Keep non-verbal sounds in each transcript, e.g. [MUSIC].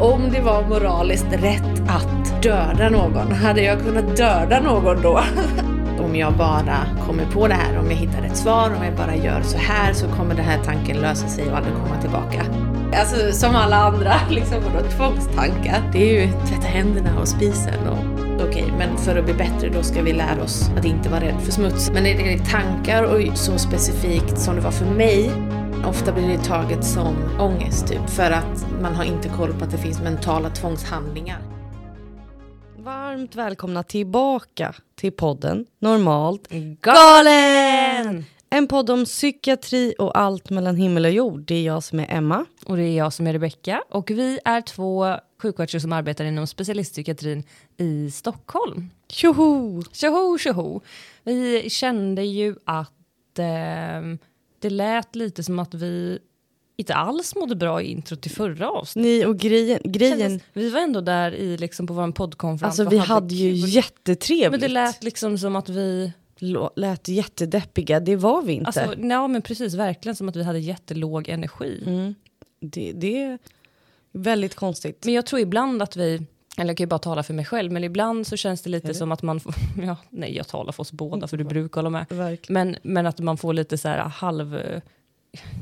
Om det var moraliskt rätt att döda någon, hade jag kunnat döda någon då? [LAUGHS] om jag bara kommer på det här, om jag hittar ett svar, om jag bara gör så här så kommer den här tanken lösa sig och aldrig komma tillbaka. Alltså som alla andra [LAUGHS] liksom, vadå, tvångstankar. Det är ju tvätta händerna och spisen och okej, okay, men för att bli bättre då ska vi lära oss att inte vara rädd för smuts. Men är det tankar och så specifikt som det var för mig Ofta blir det taget som ångest typ, för att man har inte koll på att det finns mentala tvångshandlingar. Varmt välkomna tillbaka till podden Normalt galen! En podd om psykiatri och allt mellan himmel och jord. Det är jag som är Emma. Och det är jag som är Rebecka. Och vi är två sjuksköterskor som arbetar inom specialistpsykiatrin i Stockholm. Tjoho! Tjoho, tjoho. Vi kände ju att eh, det lät lite som att vi inte alls mådde bra i intro till förra avsnittet. Nej, och grejen... grejen vi var ändå där i liksom på vår poddkonferens. Alltså vi hade, hade ju jättetrevligt. Men det lät liksom som att vi... Lät jättedeppiga, det var vi inte. Alltså, ja men precis, verkligen som att vi hade jättelåg energi. Mm. Det, det är väldigt konstigt. Men jag tror ibland att vi, eller jag kan ju bara tala för mig själv, men ibland så känns det lite det? som att man får, [LAUGHS] ja, nej jag talar för oss båda för du brukar hålla med. Men, men att man får lite så här halv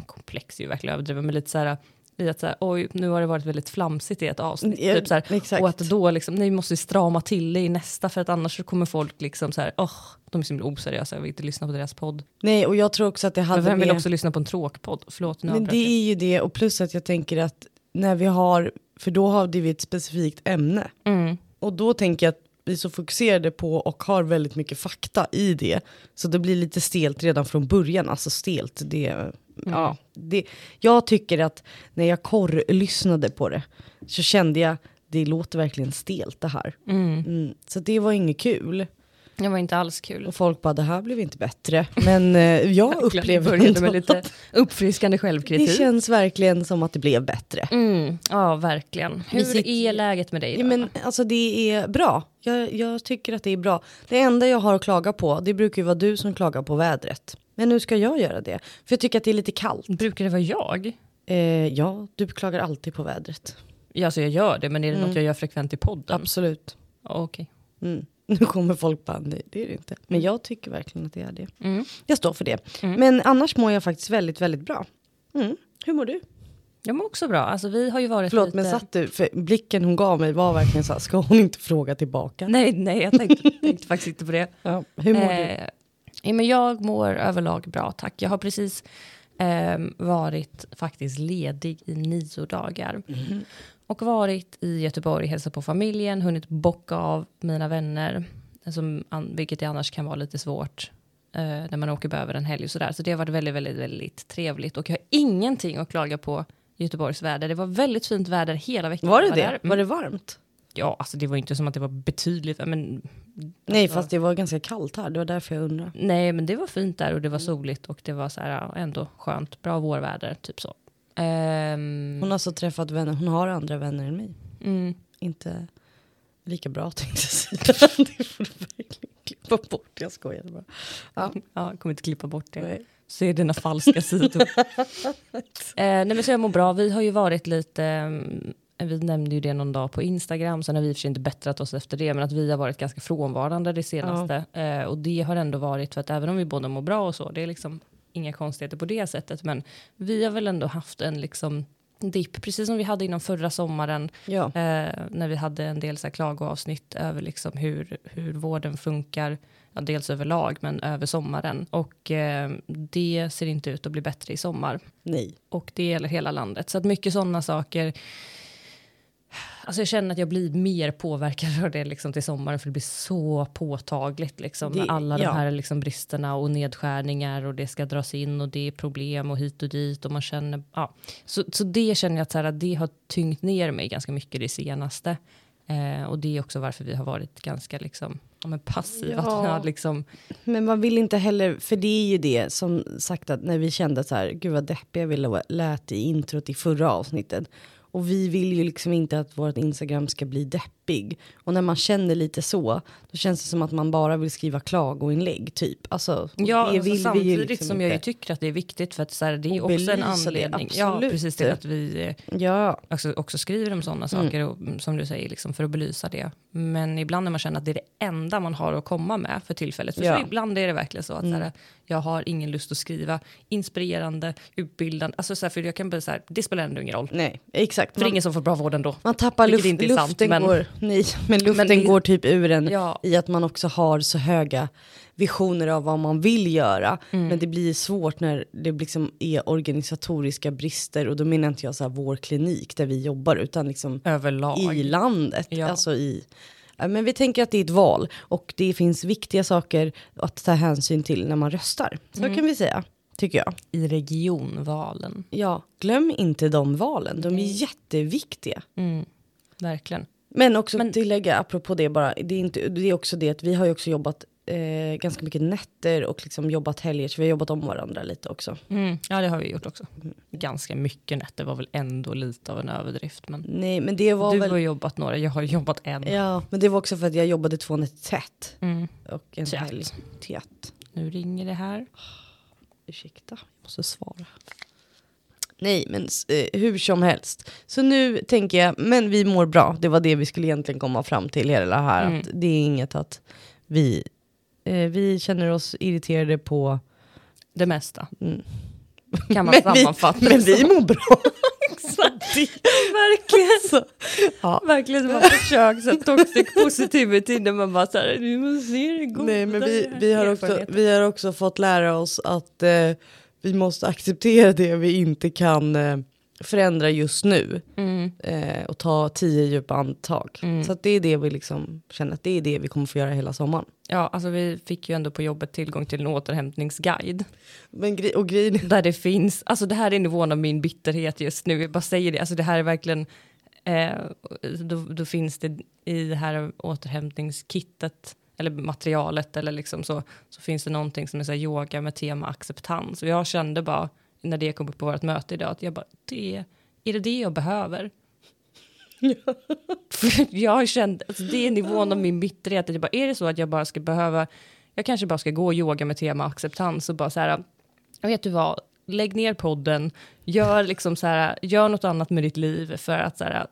komplex är ju verkligen överdrivet, men lite så här i att så här, oj, nu har det varit väldigt flamsigt i ett avsnitt. Ja, typ så här, och att då liksom, nej, vi måste strama till det i nästa för att annars så kommer folk liksom så här, oh, de är så himla oseriösa, jag vill inte lyssna på deras podd. Nej, och jag tror också att det hade Men vem vill med... också lyssna på en tråkpodd? Förlåt, nu Men det är ju det, och plus att jag tänker att när vi har, för då har vi ett specifikt ämne. Mm. Och då tänker jag att vi är så fokuserade på och har väldigt mycket fakta i det. Så det blir lite stelt redan från början, alltså stelt, det Mm. Ja, det, jag tycker att när jag korr-lyssnade på det så kände jag det låter verkligen stelt det här. Mm. Mm, så det var inget kul. Det var inte alls kul. Och folk bara, det här blev inte bättre. Men eh, jag upplever inte med lite uppfriskande självkritik. Det känns verkligen som att det blev bättre. Mm, ja, verkligen. Hur sitter... är läget med dig? Då? Ja, men, alltså, det är bra. Jag, jag, tycker att det är bra. Det enda jag har att klaga på, det brukar ju vara du som klagar på vädret. Men nu ska jag göra det. För jag tycker att det är lite kallt. Brukar det vara jag? Eh, ja, du klagar alltid på vädret. Ja, alltså jag gör det, men är det mm. något jag gör frekvent i podden? Absolut. Okej. Okay. Mm. [LAUGHS] Nu kommer folk bara, nej det är det inte. Men jag tycker verkligen att det är det. Mm. Jag står för det. Mm. Men annars mår jag faktiskt väldigt, väldigt bra. Mm. Hur mår du? Jag mår också bra. Alltså, vi har ju varit Förlåt, lite... men satt du, för blicken hon gav mig var verkligen så här, ska hon inte fråga tillbaka? Nej, nej, jag tänkte, [LAUGHS] tänkte faktiskt inte på det. Ja, hur mår eh, du? Ja, men jag mår överlag bra, tack. Jag har precis eh, varit faktiskt ledig i nio dagar. Mm. Och varit i Göteborg, hälsat på familjen, hunnit bocka av mina vänner. Som, vilket annars kan vara lite svårt eh, när man åker över en helg och sådär. Så det har varit väldigt, väldigt, väldigt trevligt. Och jag har ingenting att klaga på Göteborgs väder. Det var väldigt fint väder hela veckan. Var det var det? Mm. Var det varmt? Ja, alltså det var inte som att det var betydligt, men... Nej, fast det var ganska kallt här, det var därför jag undrar. Nej, men det var fint där och det var soligt och det var så här ändå skönt, bra vårväder, typ så. Um... Hon har alltså träffat vänner, hon har andra vänner än mig. Mm. Inte lika bra [LAUGHS] tänkte jag säga. det får du verkligen klippa bort, jag skojar bara. Ja, ja kommer inte klippa bort det. Nej. Se dina falska sidor. [LAUGHS] eh, nej men så jag mår bra, vi har ju varit lite um, vi nämnde ju det någon dag på Instagram, sen har vi i och för sig inte bättrat oss efter det, men att vi har varit ganska frånvarande det senaste. Ja. Eh, och det har ändå varit för att även om vi båda mår bra och så, det är liksom inga konstigheter på det sättet, men vi har väl ändå haft en liksom dipp, precis som vi hade inom förra sommaren, ja. eh, när vi hade en del så här klagoavsnitt över liksom hur, hur vården funkar, ja, dels överlag, men över sommaren. Och eh, det ser inte ut att bli bättre i sommar. Nej. Och det gäller hela landet. Så att mycket sådana saker Alltså jag känner att jag blir mer påverkad av det liksom till sommaren för det blir så påtagligt liksom, det, med alla ja. de här liksom bristerna och nedskärningar och det ska dras in och det är problem och hit och dit och man känner, ja. Så, så det känner jag att, så här, att det har tyngt ner mig ganska mycket det senaste. Eh, och det är också varför vi har varit ganska liksom, ja, men passiva. Ja. liksom... Men man vill inte heller, för det är ju det som sagt att när vi kände så här, gud vad deppiga vi lät i introt i förra avsnittet och vi vill ju liksom inte att vårt Instagram ska bli deppigt deppig. Och när man känner lite så, då känns det som att man bara vill skriva klagoinlägg typ. Alltså, ja, alltså, samtidigt liksom som jag ju tycker att det är viktigt för att så här, det är också en anledning. Det, ja, precis till att vi eh, ja. också, också skriver om sådana mm. saker, och, mm, som du säger, liksom, för att belysa det. Men ibland när man känner att det är det enda man har att komma med för tillfället. För ja. ibland är det verkligen så att mm. så här, jag har ingen lust att skriva inspirerande, utbildande, alltså så här, för jag kan bara så här, det spelar ändå ingen roll. Nej, exakt. För man, det ingen som får bra vård ändå. Man tappar luft, inte luften men, går, nej, men luften men, går typ ur en ja. i att man också har så höga visioner av vad man vill göra. Mm. Men det blir svårt när det liksom är organisatoriska brister och då menar inte jag så här vår klinik där vi jobbar utan liksom Överlag. i landet. Ja. Alltså i, men vi tänker att det är ett val och det finns viktiga saker att ta hänsyn till när man röstar. Så mm. kan vi säga, tycker jag. I regionvalen. Ja, glöm inte de valen. De är jätteviktiga. Mm. Verkligen. Men också Men, tillägga, apropå det bara, det är, inte, det är också det att vi har ju också jobbat eh, ganska mycket nätter och liksom jobbat helger, så vi har jobbat om varandra lite också. Mm. Ja, det har vi gjort också. Ganska mycket nätter var väl ändå lite av en överdrift. Men Nej, men det var du väl... har jobbat några, jag har jobbat en. Ja, men det var också för att jag jobbade två nätter tätt. Mm. Och en helg tätt. Nu ringer det här. Ursäkta, jag måste svara. Nej, men eh, hur som helst. Så nu tänker jag, men vi mår bra. Det var det vi skulle egentligen komma fram till hela här. Mm. Att det är inget att vi Eh, vi känner oss irriterade på... Det mesta. Mm. Kan man men sammanfatta vi, Men vi mår bra. [LAUGHS] Verkligen. Så, ja. Verkligen som försök så toxic positivity när man bara såhär, du måste se det goda. Nej men vi, vi, har också, vi har också fått lära oss att eh, vi måste acceptera det vi inte kan eh, förändra just nu. Mm. Eh, och ta tio djupa andetag. Mm. Så det är det vi liksom känner att det är det vi kommer få göra hela sommaren. Ja, alltså vi fick ju ändå på jobbet tillgång till en återhämtningsguide. Men gre och grejen... Där det finns, alltså det här är nivån av min bitterhet just nu, jag bara säger det, alltså det här är verkligen, eh, då, då, finns det i det här återhämtningskittet, eller materialet, eller liksom så, så finns det någonting som är så yoga med tema acceptans. Och jag kände bara, när det kom upp på vårt möte idag, att jag bara, det, är det det jag behöver? [LAUGHS] Ja. jag kände, alltså det är nivån av min bitterhet, att jag bara, är det så att jag bara ska behöva, jag kanske bara ska gå och yoga med tema acceptans och bara så här, jag vet du vad, lägg ner podden, gör liksom så här, gör något annat med ditt liv för att så här,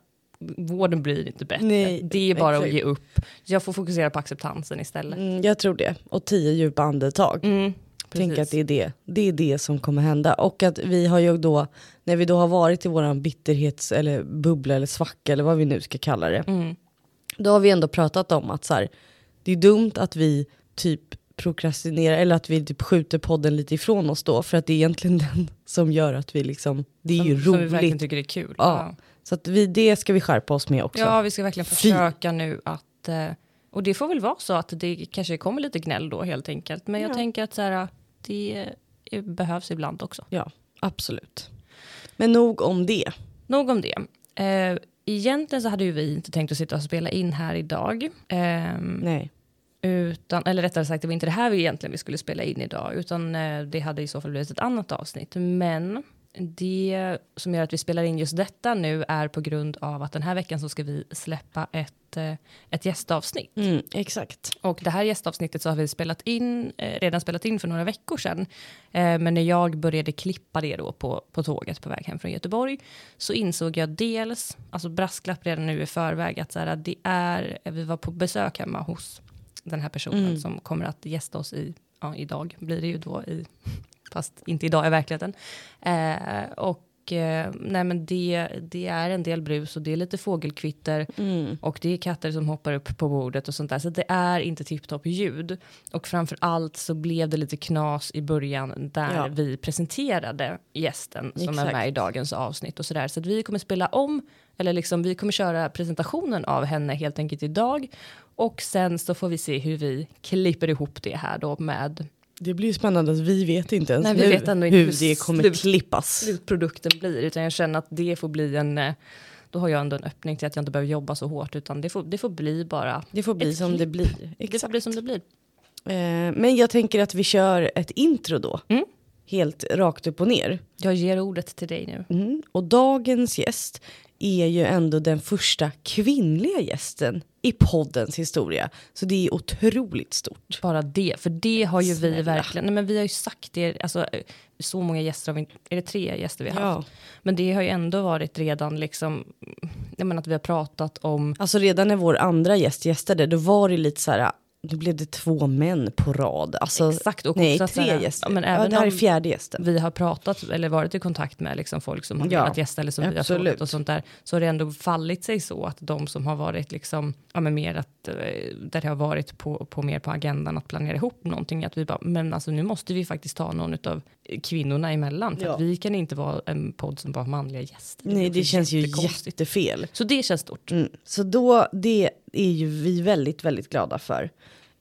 vården blir inte bättre. Nej, det är bara exakt. att ge upp. Jag får fokusera på acceptansen istället. Mm, jag tror det. Och tio djupa andetag. Mm. Tänk att det är det. Det är det som kommer hända. Och att vi har ju då, när vi då har varit i våran bitterhets eller bubbla eller svacka eller vad vi nu ska kalla det. Mm. Då har vi ändå pratat om att så här, det är dumt att vi typ prokrastinerar eller att vi typ skjuter podden lite ifrån oss då. För att det är egentligen [LAUGHS] den som gör att vi liksom, det är som, ju roligt. Som vi verkligen tycker det är kul. Ja. ja. Så att vi, det ska vi skärpa oss med också. Ja, vi ska verkligen försöka Fy. nu att, eh, och det får väl vara så att det kanske kommer lite gnäll då helt enkelt. Men jag tänker att så här, det behövs ibland också. Ja, absolut. Men nog om det. Nog om det. Eh, egentligen så hade ju vi inte tänkt att sitta och spela in här idag. Eh, Nej. Utan, eller rättare sagt, det var inte det här vi egentligen vi skulle spela in idag, utan eh, det hade i så fall blivit ett annat avsnitt. Men det som gör att vi spelar in just detta nu är på grund av att den här veckan så ska vi släppa ett, eh, ett gästavsnitt. Mm, exakt. Och det här gästavsnittet så har vi spelat in, eh, redan spelat in för några veckor sedan. Eh, men när jag började klippa det då på, på tåget på väg hem från Göteborg så insåg jag dels, alltså brasklapp redan nu i förväg, att så här, det är, vi var på besök hemma hos den här personen mm. som kommer att gästa oss i, ja, idag blir det ju då i fast inte idag i verkligheten. Eh, och eh, nej men det, det är en del brus och det är lite fågelkvitter mm. och det är katter som hoppar upp på bordet och sånt där. Så det är inte tipptopp ljud. Och framför allt så blev det lite knas i början där ja. vi presenterade gästen som Exakt. är med i dagens avsnitt och sådär. Så att vi kommer spela om, eller liksom vi kommer köra presentationen av henne helt enkelt idag. Och sen så får vi se hur vi klipper ihop det här då med det blir spännande att vi vet inte ens Nej, nu vet hur, hur det kommer slut, klippas. Slutprodukten blir, utan jag känner att det får bli en, eh, då har jag ändå en öppning till att jag inte behöver jobba så hårt, utan det får, det får bli bara Det får bli som klipp. det blir. Exakt. Det får bli som det blir. Eh, men jag tänker att vi kör ett intro då. Mm. Helt rakt upp och ner. Jag ger ordet till dig nu. Mm. Och dagens gäst är ju ändå den första kvinnliga gästen i poddens historia. Så det är otroligt stort. Bara det, för det har ju Snälla. vi verkligen, nej men vi har ju sagt det, alltså så många gäster, har vi, är det tre gäster vi har ja. haft? Men det har ju ändå varit redan liksom, jag menar att vi har pratat om... Alltså redan när vår andra gäst gästade, då var det lite så här, nu blev det två män på rad. Alltså, Exakt. Och nej, tre här, gäster. Ja, men även ja, det här är fjärde gästen. Vi har pratat eller varit i kontakt med liksom folk som har ja, velat gästa eller som absolut. vi har frågat och sånt där. Så har det ändå fallit sig så att de som har varit liksom, ja men mer att, eh, där det har varit på, på mer på agendan att planera ihop någonting, att vi bara, men alltså nu måste vi faktiskt ta någon av kvinnorna emellan. För ja. att vi kan inte vara en podd som bara har manliga gäster. Nej, det, det känns ju jättefel. Så det känns stort. Mm. Så då, det är ju vi väldigt, väldigt glada för.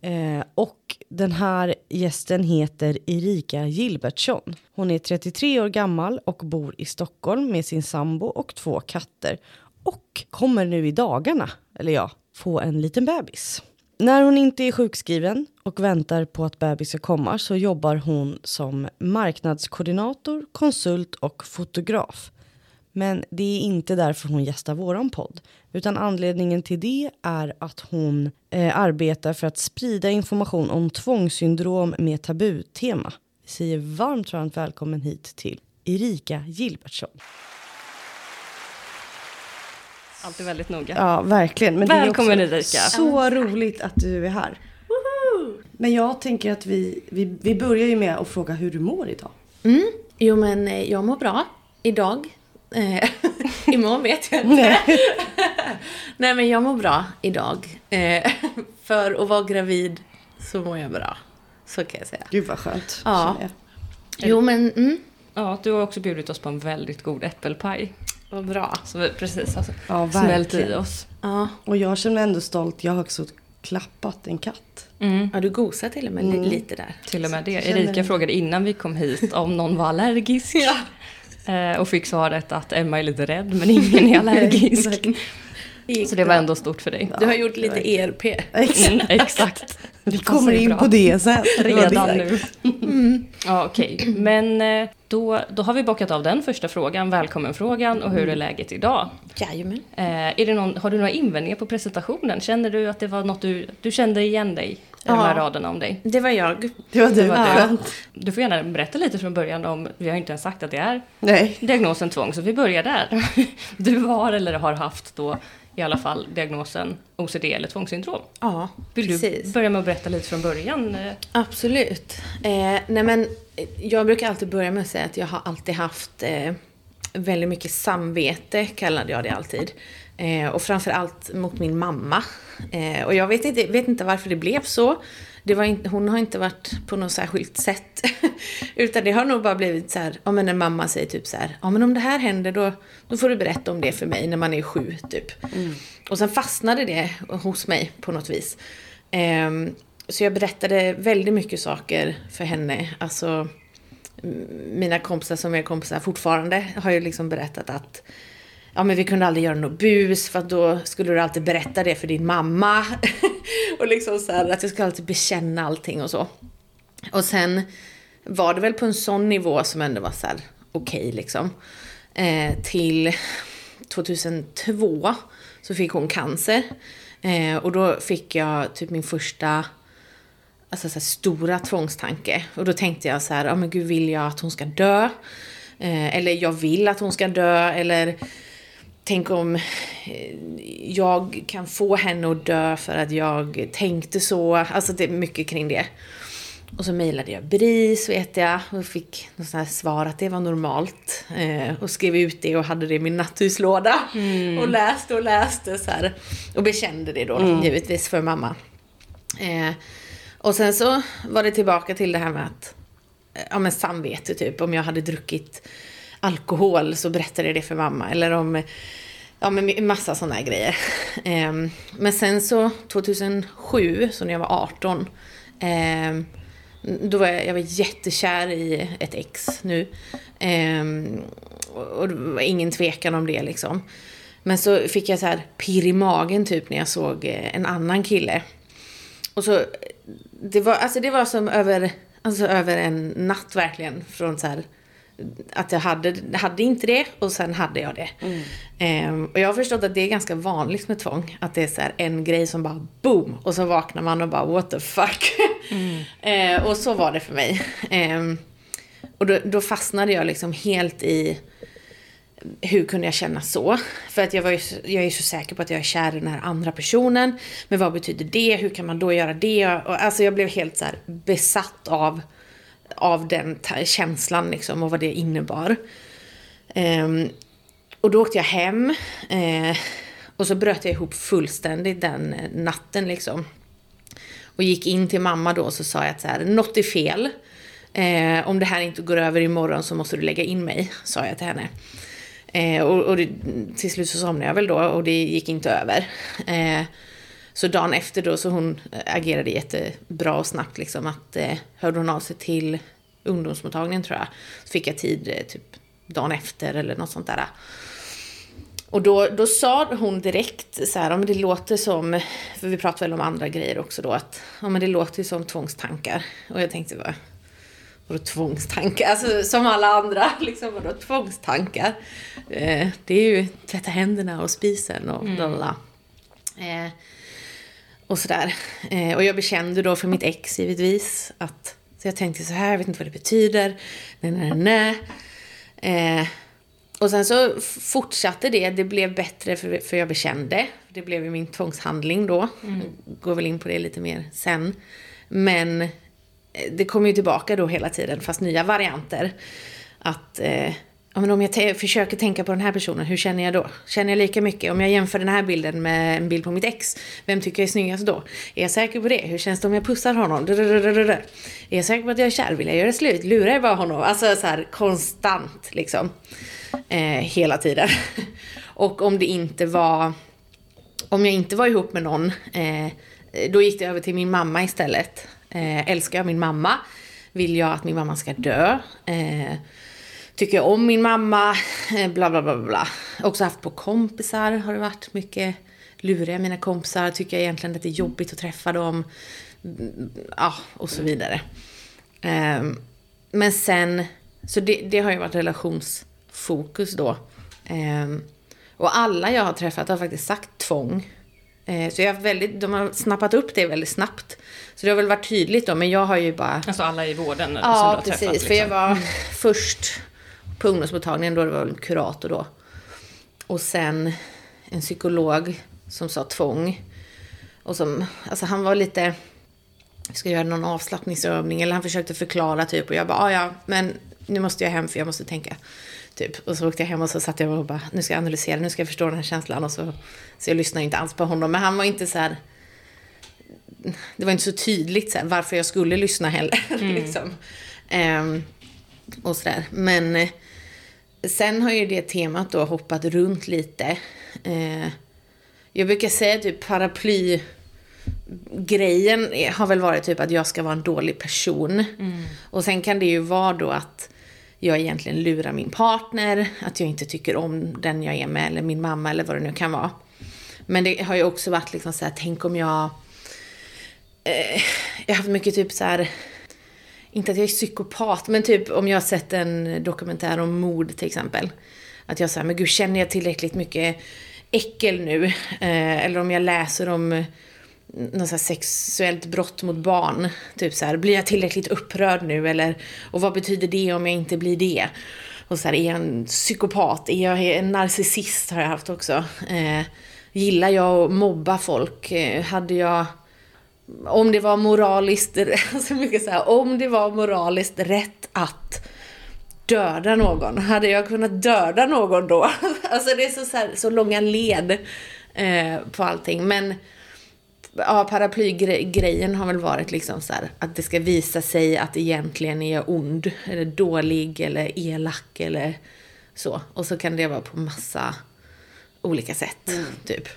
Eh, och den här gästen heter Erika Gilbertsson. Hon är 33 år gammal och bor i Stockholm med sin sambo och två katter. Och kommer nu i dagarna, eller ja, få en liten bebis. När hon inte är sjukskriven och väntar på att bebis ska komma så jobbar hon som marknadskoordinator, konsult och fotograf. Men det är inte därför hon gästar våran podd. Utan anledningen till det är att hon eh, arbetar för att sprida information om tvångssyndrom med tabutema. Vi säger varmt, varmt välkommen hit till Erika Gilbertsson. Alltid väldigt noga. Ja, verkligen. Men Välkommen det är Erika. Så roligt att du är här. Men jag tänker att vi, vi, vi börjar ju med att fråga hur du mår idag. Mm. Jo, men eh, jag mår bra idag. Eh, [LAUGHS] imorgon vet jag inte. Nej. [LAUGHS] Nej men jag mår bra idag. Eh, [LAUGHS] för att vara gravid så mår jag bra. Så kan jag säga. Gud vad skönt. Ja. Jo men, mm. Ja, du har också bjudit oss på en väldigt god äppelpaj. Vad bra. Som vi precis har ja, smält i oss. Ja. Och jag känner mig ändå stolt. Jag har också klappat en katt. Mm. Ja, du gosar till och med mm. lite där. Till och med det. Erika frågade innan vi kom hit om någon var allergisk. ja. Eh, och fick svaret att Emma är lite rädd men ingen är allergisk. [LAUGHS] Så det var ändå stort för dig. Du har gjort lite ERP. Mm, exakt. Vi kommer in på det sen. [LAUGHS] Redan nu. Mm. Ja, Okej, okay. men eh, då, då har vi bockat av den första frågan, välkommen-frågan och hur är läget idag? Jajamän. Eh, är det någon, har du några invändningar på presentationen? Känner du att det var något du, du kände igen dig ja, de här raderna om dig. Det var jag. Det var du. Det var ja. du. du får gärna berätta lite från början om, vi har inte ens sagt att det är Nej. diagnosen tvång, så vi börjar där. [LAUGHS] Du har eller har haft då i alla fall diagnosen OCD eller tvångssyndrom. Ja, Vill precis. du börja med att berätta lite från början? Absolut. Eh, nej men, jag brukar alltid börja med att säga att jag har alltid haft eh, väldigt mycket samvete, kallade jag det alltid. Eh, och framförallt mot min mamma. Eh, och jag vet inte, vet inte varför det blev så. Det var in, hon har inte varit på något särskilt sätt. [LAUGHS] Utan det har nog bara blivit så här, ja men när mamma säger typ så här, ja men om det här händer då, då får du berätta om det för mig när man är sju typ. Mm. Och sen fastnade det hos mig på något vis. Eh, så jag berättade väldigt mycket saker för henne. Alltså, mina kompisar som är kompisar fortfarande har ju liksom berättat att ja men vi kunde aldrig göra något bus för att då skulle du alltid berätta det för din mamma. [LAUGHS] och liksom så här, att jag skulle alltid bekänna allting och så. Och sen var det väl på en sån nivå som ändå var så här okej okay, liksom. Eh, till 2002 så fick hon cancer. Eh, och då fick jag typ min första alltså, så här, stora tvångstanke. Och då tänkte jag så här, ja men gud vill jag att hon ska dö? Eh, eller jag vill att hon ska dö, eller tänk om eh, jag kan få henne att dö för att jag tänkte så. Alltså det är mycket kring det. Och så mejlade jag BRIS vet jag och fick något sånt svar att det var normalt. Eh, och skrev ut det och hade det i min natthuslåda. Mm. Och läste och läste så här. Och bekände det då mm. givetvis för mamma. Eh, och sen så var det tillbaka till det här med att, ja men samvete typ, om jag hade druckit alkohol så berättade jag det för mamma. Eller om, ja men massa sådana här grejer. [LAUGHS] Eh, men sen så 2007, så när jag var 18, eh, då var jag, jag var jättekär i ett ex nu. Eh, och det var ingen tvekan om det liksom. Men så fick jag så här pirr i magen typ när jag såg eh, en annan kille. Och så, det var, alltså det var som över, alltså över en natt verkligen. Från så här att jag hade, hade inte det och sen hade jag det. Mm. Eh, och jag har förstått att det är ganska vanligt med tvång. Att det är så en grej som bara boom och så vaknar man och bara what the fuck. Mm. [LAUGHS] eh, och så var det för mig. Eh, och då, då, fastnade jag liksom helt i hur kunde jag känna så? För att jag, var ju, jag är så säker på att jag är kär i den här andra personen. Men vad betyder det? Hur kan man då göra det? Och, alltså jag blev helt så besatt av av den känslan liksom och vad det innebar. Um, och då åkte jag hem eh, och så bröt jag ihop fullständigt den eh, natten liksom. Och gick in till mamma då och så sa jag att så här, något är fel. Eh, om det här inte går över imorgon så måste du lägga in mig, sa jag till henne. Eh, och, och det, till slut så somnade jag väl då och det gick inte över. Eh, så dagen efter då så hon eh, agerade jättebra och snabbt liksom att eh, hörde hon av sig till ungdomsmottagningen tror jag. Så fick jag tid eh, typ dagen efter eller något sånt där. Och då, då sa hon direkt så här, om det låter som, för vi pratar väl om andra grejer också då, att men det låter som tvångstankar. Och jag tänkte, vad, vadå tvångstankar? Alltså som alla andra, [LAUGHS] liksom vadå tvångstankar? Eh, det är ju tvätta händerna och spisen och mm. Eh, och sådär. Eh, och jag bekände då för mitt ex givetvis att så jag tänkte så här, jag vet inte vad det betyder. Nej, nej, nej. Eh, och sen så fortsatte det. Det blev bättre för, för jag bekände. Det blev ju min tvångshandling då. Mm. Går väl in på det lite mer sen. Men eh, det kom ju tillbaka då hela tiden, fast nya varianter. Att eh, ja, men om jag försöker tänka på den här personen, hur känner jag då? Känner jag lika mycket? Om jag jämför den här bilden med en bild på mitt ex, vem tycker jag är snyggast då? Är jag säker på det? Hur känns det om jag pussar honom? Är jag säker på att jag är kär? Vill jag göra slut? Lurar jag bara honom? Alltså så här konstant liksom. Eh, hela tiden. [LAUGHS] Och om det inte var... Om jag inte var ihop med någon, eh, då gick det över till min mamma istället. Eh, älskar jag min mamma? Vill jag att min mamma ska dö? Eh, tycker jag om min mamma, eh, bla bla bla bla. Också haft på kompisar har det varit mycket luriga mina kompisar, tycker jag egentligen att det är jobbigt att träffa dem. Ja, och så vidare. Um, men sen, så det, det, har ju varit relationsfokus då. Um, och alla jag har träffat har faktiskt sagt tvång. Uh, så jag har väldigt, de har snappat upp det väldigt snabbt. Så det har väl varit tydligt då, men jag har ju bara... Alltså alla i vården ja, precis, träffat? Liksom. För jag var mm. först på ungdomsmottagningen då det var en kurator då. Och sen en psykolog som sa tvång. Och som, alltså han var lite, vi ska göra någon avslappningsövning eller han försökte förklara typ och jag bara, ah, ja men nu måste jag hem för jag måste tänka. Typ. Och så åkte jag hem och så satt jag och bara, nu ska jag analysera, nu ska jag förstå den här känslan. Och så, så jag lyssnade inte alls på honom, men han var inte så här, det var inte så tydligt så här, varför jag skulle lyssna heller. [LAUGHS] Mm. liksom. um, och sådär. Men sen har ju det temat då hoppat runt lite. Eh, jag brukar säga typ paraply grejen har väl varit typ att jag ska vara en dålig person. Mm. Och sen kan det ju vara då att jag egentligen lurar min partner, att jag inte tycker om den jag är med, eller min mamma eller vad det nu kan vara. Men det har ju också varit liksom så här, tänk om jag... Eh, jag har haft mycket typ så här inte att jag är psykopat, men typ om jag har sett en dokumentär om mord till exempel. Att jag säger, men gud känner jag tillräckligt mycket äckel nu? Eh, eller om jag läser om eh, något sexuellt brott mot barn. Typ så här, blir jag tillräckligt upprörd nu? Eller, och vad betyder det om jag inte blir det? Och så här, är jag en psykopat? Är jag en narcissist? Har jag haft också. Eh, gillar jag att mobba folk? Eh, hade jag om det var moraliskt, [LAUGHS] alltså mycket så här, om det var moraliskt rätt att döda någon, hade jag kunnat döda någon då? [LAUGHS] alltså det är så, så, här, så långa led eh, på allting. Men ja, paraplygrejen har väl varit liksom så här, att det ska visa sig att egentligen är jag ond, eller dålig, eller elak, eller så. Och så kan det vara på massa olika sätt, mm. typ.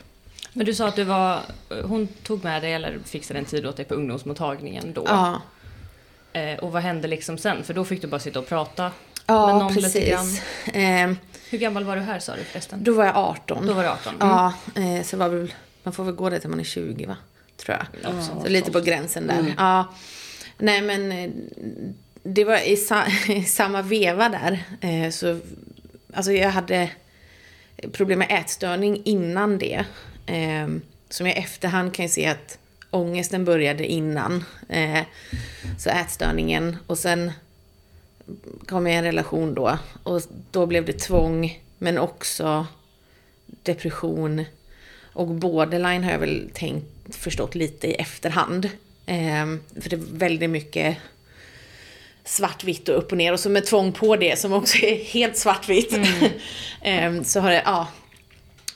Men du sa att du var, hon tog med dig eller fixade en tid åt dig på ungdomsmottagningen då. Ja. Eh, och vad hände liksom sen? För då fick du bara sitta och prata ja, med någon precis. lite grann. Eh, Hur gammal var du här sa du förresten? Då var jag 18. Då var du 18? Mm. Ja, eh, så var väl, man får väl gå där till man är 20 va? Tror jag. Ja, så lite på gränsen där. Mm. Ja. Nej men, eh, det var i, sa, [LAUGHS] i samma veva där. Eh, så, alltså jag hade problem med ätstörning innan det. Eh, som jag efterhand kan se att ångesten började innan. Eh, så ätstörningen och sen kom jag i en relation då. Och då blev det tvång men också depression. Och borderline har jag väl tänkt, förstått lite i efterhand. Eh, för det är väldigt mycket svartvitt och upp och ner. Och så med tvång på det som också är helt svartvitt. Mm. [LAUGHS] eh, så har det, ja.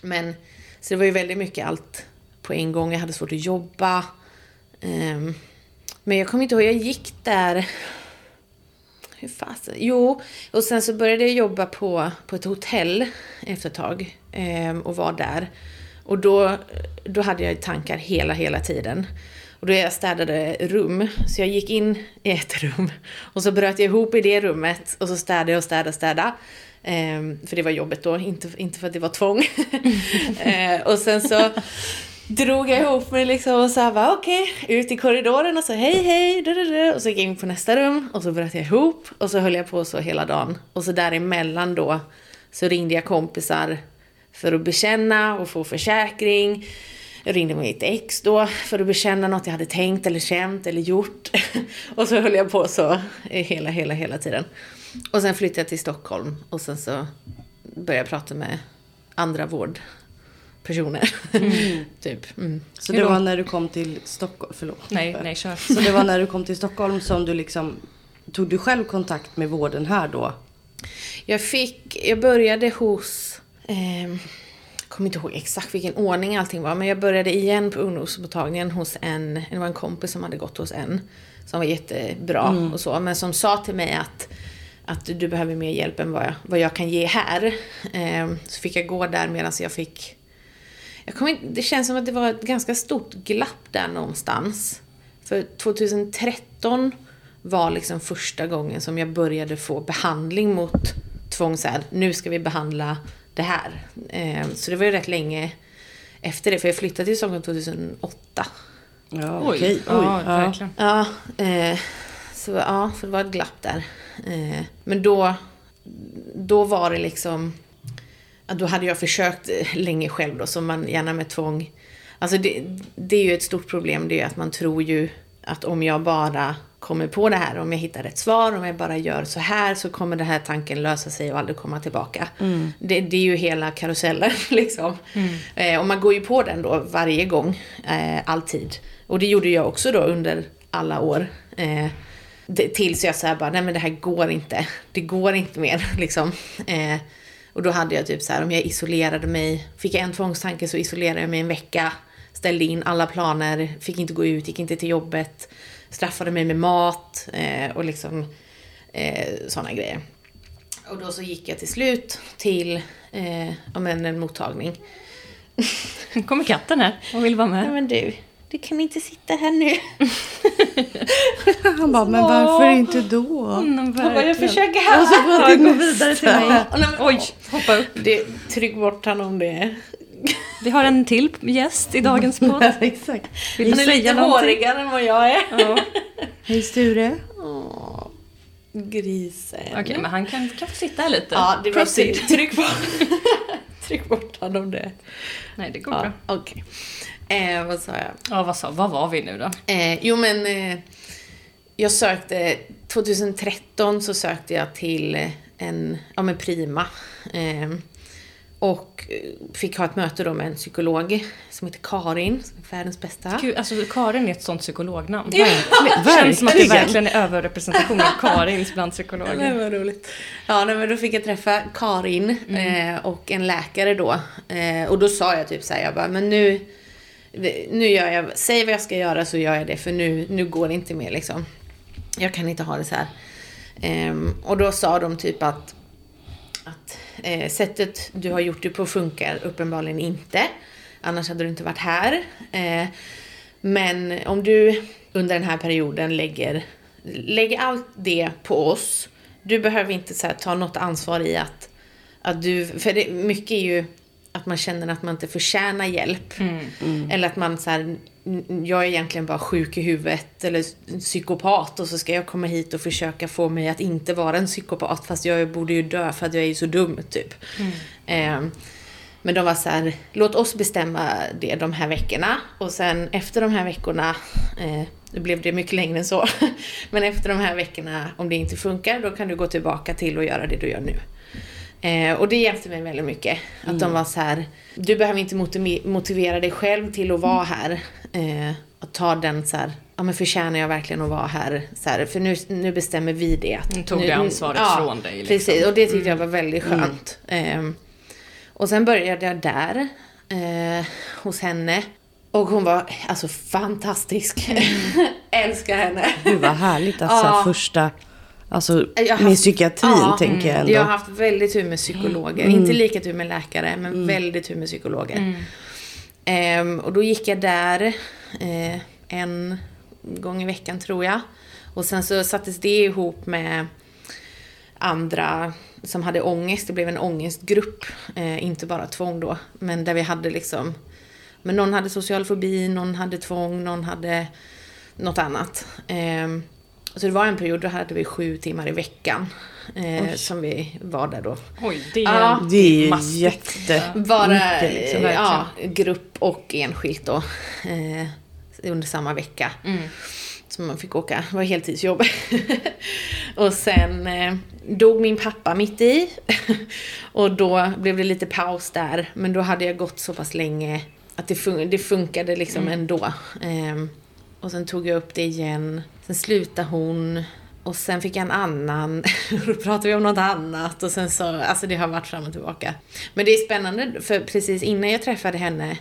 Men, så det var ju väldigt mycket allt på en gång. Jag hade svårt att jobba. Um, men jag kommer inte ihåg, jag gick där hur fasen? Jo, och sen så började jag jobba på, på ett hotell efter ett tag. um, och var där. Och då, då hade jag tankar hela, hela tiden. Och då jag städade rum. Så jag gick in i ett rum. Och så bröt jag ihop i det rummet. Och så städade jag och städade och städade. Eh, för det var jobbet då, inte, inte för att det var tvång. [LAUGHS] eh, och sen så drog jag ihop mig liksom och så bara okej, okay, ut i korridoren och så hej hej, du, du, du. och så gick jag in på nästa rum och så bröt jag ihop och så höll jag på så hela dagen. Och så däremellan då så ringde jag kompisar för att bekänna och få försäkring. Jag ringde mitt ex då för att bekänna något jag hade tänkt eller känt eller gjort. [LAUGHS] och så höll jag på så hela, hela, hela tiden. Och sen flyttade jag till Stockholm och sen så började jag prata med andra vård personer. Mm. [LAUGHS] typ. Mm. Så det var när du kom till Stockholm, förlåt. Nej, nej, kör. Så det var när du kom till Stockholm som du liksom, tog du själv kontakt med vården här då? Jag fick, jag började hos, eh, jag kommer inte ihåg exakt vilken ordning allting var, men jag började igen på ungdomsmottagningen hos en, det var en kompis som hade gått hos en, som var jättebra mm. och så, men som sa till mig att att du behöver mer hjälp än vad jag, vad jag kan ge här. Eh, så fick jag gå där medan jag fick jag kommer, det känns som att det var ett ganska stort glapp där någonstans. För 2013 var liksom första gången som jag började få behandling mot tvång. Så här, nu ska vi behandla det här. Eh, så det var ju rätt länge efter det, för jag flyttade till Stockholm 2008. Ja, okej. Okay. Oj, ja, verkligen. Ja, eh, så ja, för det var ett glapp där. Eh, men då, då var det liksom då hade jag försökt eh, länge själv då, som man gärna med tvång. Alltså det, det är ju ett stort problem, det är att man tror ju att om jag bara kommer på det här, om jag hittar ett svar, om jag bara gör så här så kommer den här tanken lösa sig och aldrig komma tillbaka. Mm. Det, det, är ju hela karusellen [LAUGHS] liksom. Mm. Eh, och man går ju på den då varje gång, eh, alltid. Och det gjorde jag också då under alla år. Eh, tills jag sa bara, nej men det här går inte. Det går inte mer [LAUGHS] liksom. Eh, och då hade jag typ så här, om jag isolerade mig, fick jag en tvångstanke så isolerade jag mig en vecka, ställde in alla planer, fick inte gå ut, gick inte till jobbet, straffade mig med mat eh, och liksom eh, sådana grejer. Och då så gick jag till slut till eh, en mottagning. kommer katten här och vill vara med. Ja, men du, du kan inte sitta här nu. Han bara, men varför inte då? Mm, Han bara, jag försöker här. Och så går han gå vidare till mig. Oj, hoppa upp. Det, tryck bort honom om det. Vi har en till gäst i dagens podd. [LAUGHS] Ja, exakt. Vill Han är lite hårigare än vad jag är. Ja. [LAUGHS] Hej Sture. Åh, grisen. Okej, okay, men han kan, kan få sitta här lite. Ja, det var tryck bort. [LAUGHS] tryck bort honom det. Nej, det går ja, bra. Okay. Eh, vad sa jag? Ja, vad, sa, vad var vi nu då? Eh, jo, men eh, jag sökte, 2013 så sökte jag till en, ja men Prima. Eh, och fick ha ett möte då med en psykolog som heter Karin, som är världens bästa. Gud, alltså Karin är ett sånt psykolognamn. Ja. Det känns som att det verkligen är överrepresentation av Karins bland psykologer. Det var roligt. Ja, nej, men då fick jag träffa Karin mm. eh, och en läkare då. Eh, och då sa jag typ så här, jag bara, men nu nu gör jag, säg vad jag ska göra så gör jag det för nu, nu går det inte mer liksom. Jag kan inte ha det så här. Um, och då sa de typ att, att eh, sättet du har gjort det på funkar uppenbarligen inte. Annars hade du inte varit här. Eh, men om du under den här perioden lägger, lägger allt det på oss. Du behöver inte så här, ta något ansvar i att, att du, för det, mycket är ju att man känner att man inte förtjänar hjälp. Mm. Mm. Eller att man så här, jag är egentligen bara sjuk i huvudet eller psykopat och så ska jag komma hit och försöka få mig att inte vara en psykopat fast jag borde ju dö för att jag är så dum typ. Mm. Eh, men de var så här, låt oss bestämma det de här veckorna och sen efter de här veckorna, eh, det blev det mycket längre än så, [LAUGHS] men efter de här veckorna om det inte funkar då kan du gå tillbaka till och göra det du gör nu. Eh, och det hjälpte mig väldigt mycket. Att mm. de var så här, du behöver inte motivera dig själv till att vara här. Eh, och ta den så här, ja men förtjänar jag verkligen att vara här? Så här, för nu, nu bestämmer vi det. Att, nu tog det ansvaret ja, från dig. Liksom. Precis, och det tyckte jag var väldigt mm. skönt. Mm. Eh, och sen började jag där, eh, hos henne. Och hon var alltså fantastisk. Mm. [LAUGHS] Älskar henne. Gud vad härligt alltså ja. första Alltså haft, med psykiatrin ja, tänker jag ändå. Jag har haft väldigt tur med psykologer. Mm. Inte lika tur med läkare, men mm. väldigt tur med psykologer. Mm. Um, och då gick jag där uh, en gång i veckan tror jag. Och sen så sattes det ihop med andra som hade ångest. Det blev en ångestgrupp. Uh, inte bara tvång då, men där vi hade liksom men någon hade social fobi, någon hade tvång, någon hade något annat. Så det var en period då hade vi sju timmar i veckan. Eh, som vi var där då. Oj, det är, ja, det är jätte... Bara liksom, ja, grupp och enskilt då. Eh, under samma vecka. Mm. Som man fick åka. Det var heltidsjobb. [LAUGHS] och sen eh, dog min pappa mitt i. [LAUGHS] och då blev det lite paus där. Men då hade jag gått så pass länge att det, fun det funkade liksom mm. ändå. Eh, och sen tog jag upp det igen. Sen slutade hon. Och sen fick jag en annan. [LAUGHS] Då pratade vi om något annat. Och sen så, alltså det har varit fram och tillbaka. Men det är spännande, för precis innan jag träffade henne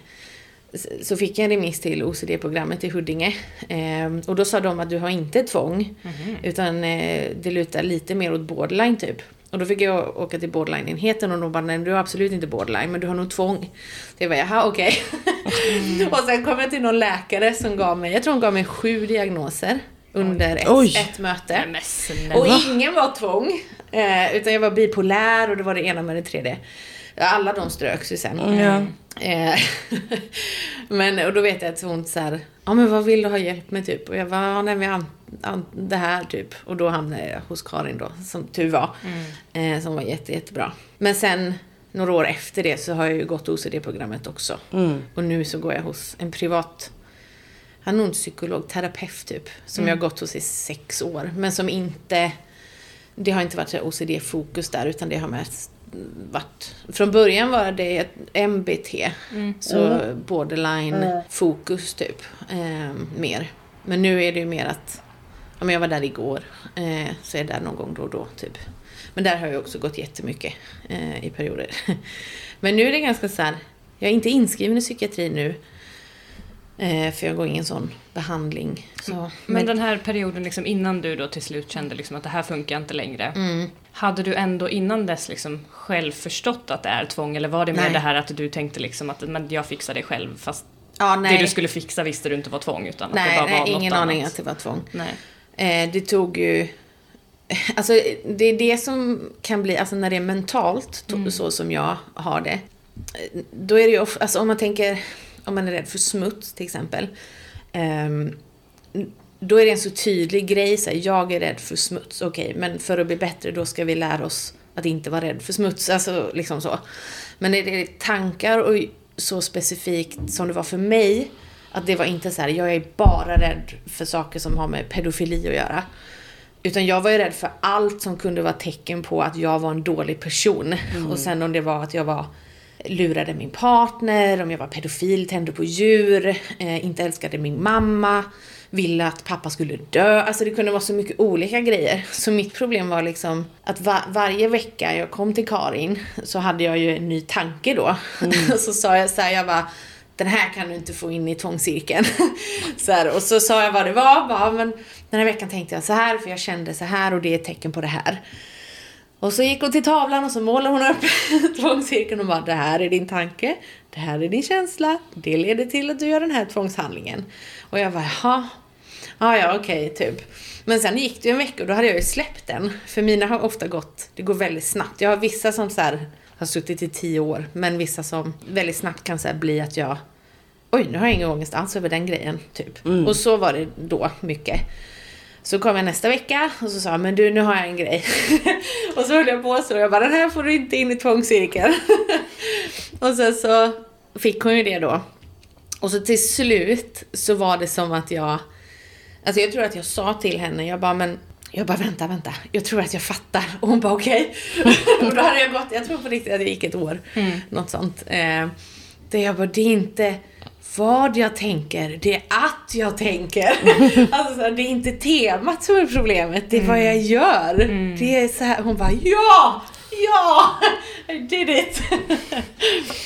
så fick jag en remiss till OCD-programmet i Huddinge. Eh, och då sa de att du har inte tvång. Mm. Utan eh, det lutar lite mer åt borderline typ. Och då fick jag åka till borderline-enheten och de bara, nej du har absolut inte borderline men du har nog tvång. Så jag bara, jaha okej. Okay. Mm. [LAUGHS] och sen kom jag till någon läkare som gav mig, jag tror hon gav mig sju diagnoser under ett, ett möte. och ingen var tvång. Eh, utan jag var bipolär och det var det ena med det tredje. Alla de ströks ju sen. Mm. Eh, [LAUGHS] men, och då vet jag att hon så här, ja men vad vill du ha hjälp med typ? Och jag var, ja nej men det här typ. Och då hamnade jag hos Karin då, som tur var. Mm. Eh, som var jätte, jättebra. Men sen några år efter det så har jag ju gått OCD-programmet också. Mm. Och nu så går jag hos en privat han är nog psykolog, terapeut typ. Som mm. jag har gått hos i sex år. Men som inte... Det har inte varit OCD-fokus där utan det har mest varit... Från början var det ett MBT. Mm. Så mm. borderline-fokus typ. Eh, mer. Men nu är det ju mer att men jag var där igår. Eh, så är jag där någon gång då och då, typ. Men där har jag också gått jättemycket eh, i perioder. [LAUGHS] men nu är det ganska så här, jag är inte inskriven i psykiatri nu. Eh, för jag går ingen sån behandling. Så. Men, men, den här perioden liksom innan du då till slut kände liksom att det här funkar inte längre. Mm. Hade du ändå innan dess liksom själv förstått att det är tvång? Eller var det mer det här att du tänkte liksom att men jag fixar det själv fast ja, det du skulle fixa visste du inte var tvång? Utan nej, att det bara var nej, ingen aning att det var tvång. Nej. Eh, det tog ju... [LAUGHS] Alltså det är det som kan bli, alltså när det är mentalt, mm. så som jag har det. Då är det ju, alltså om man tänker, om man är rädd för smuts till exempel. Eh, då är det en så tydlig grej, så här, jag är rädd för smuts, okej, okay, men för att bli bättre då ska vi lära oss att inte vara rädd för smuts, alltså liksom så. Men är det tankar och så specifikt som det var för mig, att det var inte så här, jag är bara rädd för saker som har med pedofili att göra. Utan jag var ju rädd för allt som kunde vara tecken på att jag var en dålig person. Mm. Och sen om det var att jag var lurade min partner, om jag var pedofil, tände på djur, eh, inte älskade min mamma, ville att pappa skulle dö. Alltså det kunde vara så mycket olika grejer. Så mitt problem var liksom att va varje vecka jag kom till Karin så hade jag ju en ny tanke då. Mm. [LAUGHS] så sa jag så här, jag bara den här kan du inte få in i tvångscirkeln. [LAUGHS] så här, och så sa jag vad det var. Bara, men den här veckan tänkte jag så här för jag kände så här och det är ett tecken på det här. Och så gick hon till tavlan och så målade hon upp [LAUGHS] tvångscirkeln och bara det här är din tanke, det här är din känsla, det leder till att du gör den här tvångshandlingen. Och jag bara jaha, ja ja okej okay, typ. Men sen gick det ju en vecka och då hade jag ju släppt den. För mina har ofta gått, det går väldigt snabbt. Jag har vissa som så här har suttit i tio år. Men vissa som väldigt snabbt kan så bli att jag Oj, nu har jag ingen ångest alls över den grejen. Typ. Mm. Och så var det då mycket. Så kom jag nästa vecka och så sa jag, men du nu har jag en grej. [LAUGHS] och så höll jag på så och jag bara, den här får du inte in i tvångscirkeln. [LAUGHS] och sen så fick hon ju det då. Och så till slut så var det som att jag, alltså jag tror att jag sa till henne, jag bara, men jag bara vänta, vänta, jag tror att jag fattar. Och hon bara okej. Okay. [LAUGHS] och då hade jag gått, jag tror på riktigt att det gick ett år. Mm. Något sånt. Eh, där jag bara, det är inte vad jag tänker, det är att jag tänker. [LAUGHS] alltså, det är inte temat som är problemet, det är mm. vad jag gör. Mm. Det är så här, hon bara ja! Ja! I did it!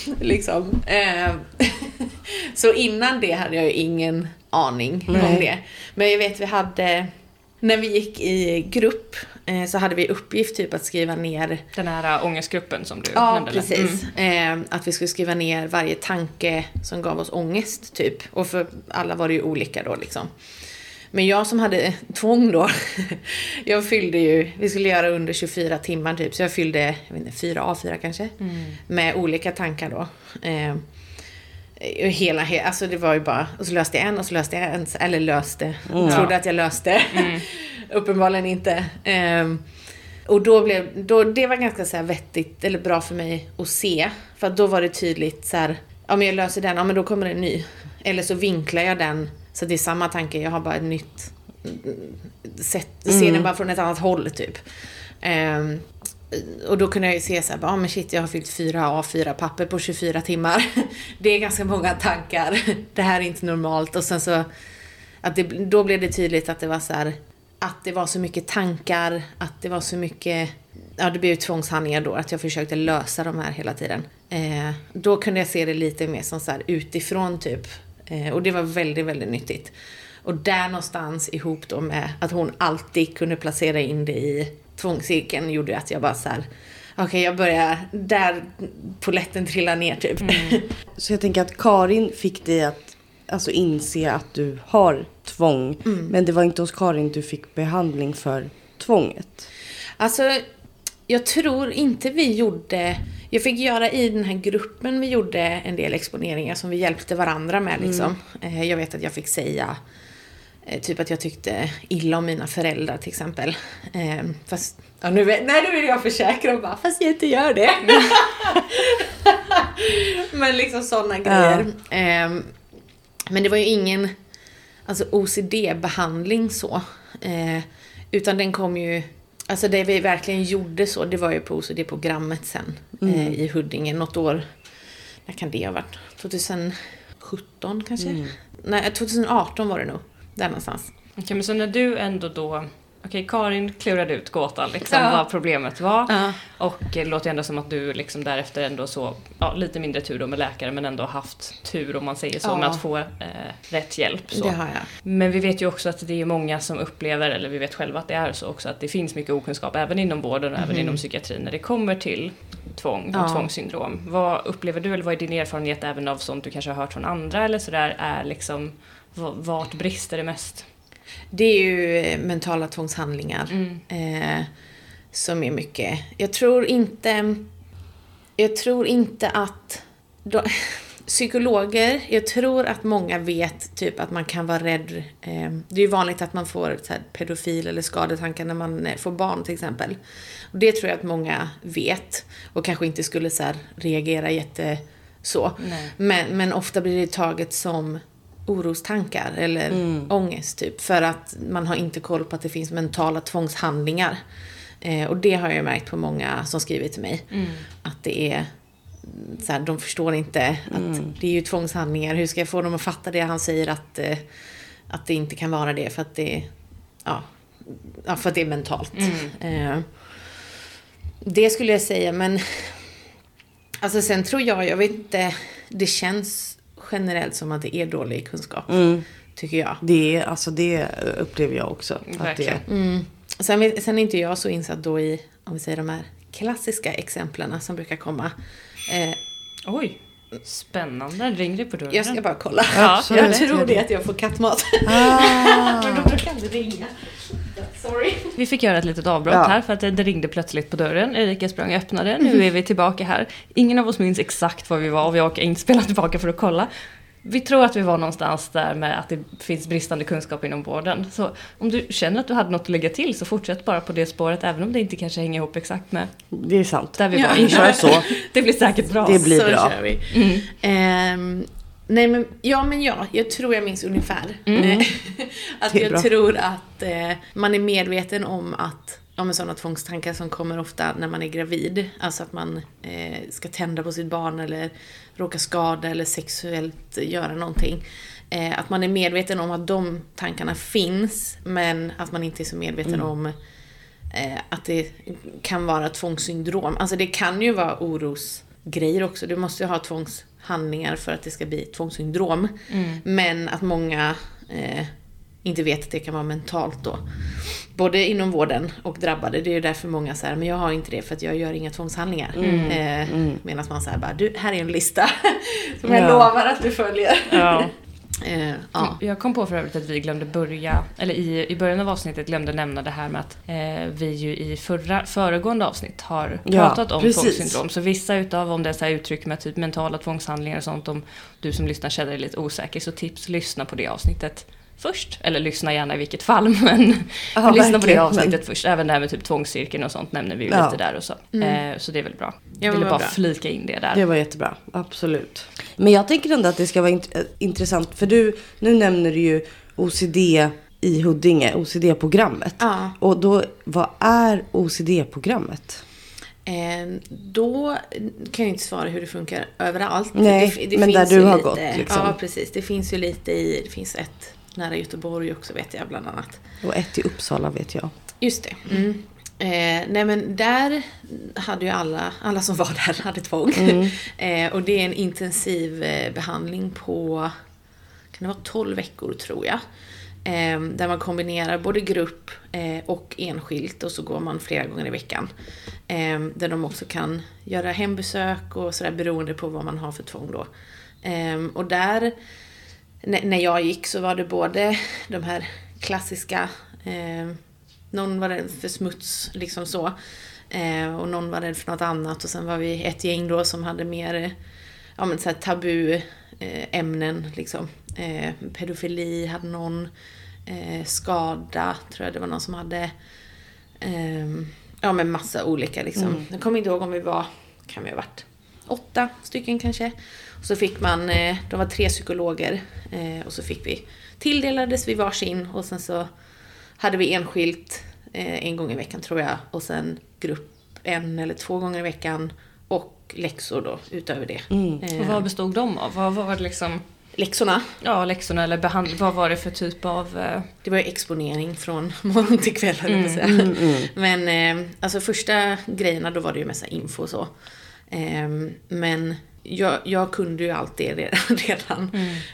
[LAUGHS] liksom. Eh, [LAUGHS] så innan det hade jag ju ingen aning Nej. om det. Men jag vet vi hade när vi gick i grupp eh, så hade vi uppgift typ att skriva ner Den här ångestgruppen som du ja, nämnde? Ja, precis. Mm. Eh, att vi skulle skriva ner varje tanke som gav oss ångest typ. Och för alla var det ju olika då liksom. Men jag som hade [LAUGHS] tvång då, [LAUGHS] jag fyllde ju, vi skulle göra under 24 timmar typ, så jag fyllde, jag vet inte, 4 A4 kanske. Mm. Med olika tankar då. Eh, Hela, alltså det var ju bara, och så löste jag en och så löste jag en, eller löste, mm. trodde att jag löste. Mm. [LAUGHS] Uppenbarligen inte. Um, och då blev, då, det var ganska så här vettigt, eller bra för mig att se. För att då var det tydligt så här, ja men jag löser den, ja men då kommer det en ny. Eller så vinklar jag den så det är samma tanke, jag har bara ett nytt sätt, ser mm. den bara från ett annat håll typ. Um, och då kunde jag ju se såhär, ja ah, men shit jag har fyllt fyra A4 papper på 24 timmar. [LAUGHS] Det är ganska många tankar. [LAUGHS] Det här är inte normalt. Och sen så, att det, då blev det tydligt att det var så här, att det var så mycket tankar, att det var så mycket, ja det blev ju tvångshandlingar då, att jag försökte lösa de här hela tiden. Eh, då kunde jag se det lite mer som så här utifrån typ. Eh, och det var väldigt, väldigt nyttigt. Och där någonstans ihop då med att hon alltid kunde placera in det i tvångscirkeln gjorde att jag bara så här, okej okay, jag börjar där poletten trillar ner typ. Mm. [LAUGHS] Så jag tänker att Karin fick dig att alltså, inse att du har tvång. Mm. Men det var inte hos Karin du fick behandling för tvånget. Alltså, jag tror inte vi gjorde... Jag fick göra i den här gruppen, vi gjorde en del exponeringar som vi hjälpte varandra med liksom. Mm. Jag vet att jag fick säga Eh, typ att jag tyckte illa om mina föräldrar till exempel. Eh, fast, ja, nu, nej, nu vill jag försäkra och bara, fast jag inte gör det. [LAUGHS] men liksom sådana grejer. Ja. Eh, men det var ju ingen alltså OCD-behandling så. Eh, utan den kom ju, alltså det vi verkligen gjorde så, det var ju på OCD-programmet sen mm. eh, i Huddinge något år. När kan det ha varit? 2017 kanske? Mm. Nej, 2018 var det nog. Där någonstans. Okej, okay, men så när du ändå då Okej, Karin klurade ut gåtan, liksom, ja. vad problemet var. Ja. Och det låter ändå som att du liksom därefter ändå så, ja, lite mindre tur då med läkare, men ändå haft tur om man säger så, ja. med att få eh, rätt hjälp. Så. Det har jag. Men vi vet ju också att det är många som upplever, eller vi vet själva att det är så också, att det finns mycket okunskap även inom vården och mm. även mhm. inom psykiatrin när det kommer till tvång och tvångssyndrom. Vad upplever du, eller vad är din erfarenhet även av sånt du kanske har hört från andra eller sådär, är liksom vart brister det mest? Det är ju eh, mentala tvångshandlingar. Mm. Eh, som är mycket. Jag tror inte... Jag tror inte att... Då, [LAUGHS] psykologer, jag tror att många vet typ att man kan vara rädd. Eh, det är ju vanligt att man får så här, pedofil eller skadetankar när man eh, får barn till exempel. Och det tror jag att många vet. Och kanske inte skulle så här, reagera jätte så. Men, men ofta blir det taget som orostankar eller mm. ångest typ. För att man har inte koll på att det finns mentala tvångshandlingar. Eh, och det har jag märkt på många som skriver till mig. Mm. Att det är så här, de förstår inte att mm. det är ju tvångshandlingar. Hur ska jag få dem att fatta det han säger att, eh, att det inte kan vara det för att det, ja, ja för att det är mentalt. Mm. Eh, det skulle jag säga, men alltså sen tror jag, jag vet inte, det känns generellt som att det är dålig kunskap. Mm. Tycker jag. Det, är, alltså det upplever jag också. Att det mm. sen, sen är inte jag så insatt då i, om vi säger de här klassiska exemplen som brukar komma. Eh, Oj! Spännande. Ring det på dörren. Jag ska bara kolla. Ja, jag tror det att jag får kattmat. Ah. [LAUGHS] Men då kan det ringa. Sorry. Vi fick göra ett litet avbrott Ja. här för att det ringde plötsligt på dörren. Erika sprang och öppnade. Nu är vi tillbaka här. Ingen av oss minns exakt var vi var och vi orkar inte spela tillbaka för att kolla. Vi tror att vi var någonstans där med att det finns bristande kunskap inom vården. Så om du känner att du hade något att lägga till så fortsätt bara på det spåret även om det inte kanske hänger ihop exakt med Det är sant. där vi Ja. var kör så. [LAUGHS] Det blir säkert bra. Det blir så bra. kör vi. Mm. Ehm, nej men, ja men ja, jag tror jag minns ungefär. Mm. [LAUGHS] Att jag bra. tror att eh, man är medveten om att ja, men sådana tvångstankar som kommer ofta när man är gravid. Alltså att man eh, ska tända på sitt barn eller råka skada eller sexuellt göra någonting. Eh, att man är medveten om att de tankarna finns men att man inte är så medveten Mm. om eh, att det kan vara tvångssyndrom. Alltså det kan ju vara orosgrejer också. Du måste ju ha tvångshandlingar för att det ska bli tvångssyndrom. Men att många eh, inte vet att det kan vara mentalt då. Både inom vården och drabbade. Det är ju därför många säger men jag har inte det för att jag gör inga tvångshandlingar. Eh, Medan man säger bara, du, här är en lista [LAUGHS] som jag Ja. lovar att du följer. Ja. [LAUGHS] Eh, ja. Jag kom på för övrigt att vi glömde börja, eller i, i början av avsnittet glömde nämna det här med att eh, vi ju i förra, föregående avsnitt har Ja, pratat om precis. tvångssyndrom. Så vissa utav, om det är så uttryck med typ mentala tvångshandlingar och sånt, om du som lyssnar känner dig lite osäker, så tips lyssna på det avsnittet först. Eller lyssna gärna i vilket fall, [LAUGHS] men Ja, lyssna på det avsnittet först. Även det här med typ tvångscirkeln och sånt nämner vi ju Ja. lite där och så. Eh, så det är väl bra. Ja, Jag ville bara bra. flika in det där. Det var jättebra, absolut. Men jag tänker ändå att det ska vara int- eh, intressant, för du, nu nämner du ju OCD i Huddinge, OCD-programmet. Ja. Och då, vad är OCD-programmet? Eh, då kan jag inte svara hur det funkar överallt. Nej, men där du har lite, gått, liksom. Ja, precis. Det finns ju lite i, det finns ett nära Göteborg också vet jag bland annat. Och ett i Uppsala vet jag. Just det. Mm. Eh, nej men där hade ju alla, alla som var där hade tvång. [LAUGHS] eh, och det är en intensiv eh, behandling på, kan det vara 12 veckor tror jag. Eh, där man kombinerar både grupp eh, och enskilt och så går man flera gånger i veckan. Eh, där de också kan göra hembesök och sådär beroende på vad man har för tvång då. Eh, och där, när jag gick så var det både de här klassiska eh, någon var rädd för smuts, liksom så. Eh, och någon var rädd för något annat. Och sen var vi ett gäng då som hade mer ja, men så här tabu eh, ämnen. Liksom. Eh, pedofili hade någon. Eh, skada tror jag det var någon som hade. Eh, ja men massa olika liksom. Jag kommer inte ihåg om vi var, kan vi ha varit åtta stycken kanske. Och så fick man, eh, de var tre psykologer. Eh, och så fick vi, tilldelades vi varsin och sen så hade vi enskilt eh, en gång i veckan tror jag. Och sen grupp en eller två gånger i veckan. Och läxor då utöver det. Och Eh, vad bestod de av? Vad var det liksom, läxorna, ja läxorna eller behand- vad var det för typ av... Det var ju exponering från [LAUGHS] morgon till kväll höll jag på att säga. Mm, Men alltså första grejerna då var det ju mest info och så. Eh, men jag, jag kunde ju allt det [LAUGHS] redan, redan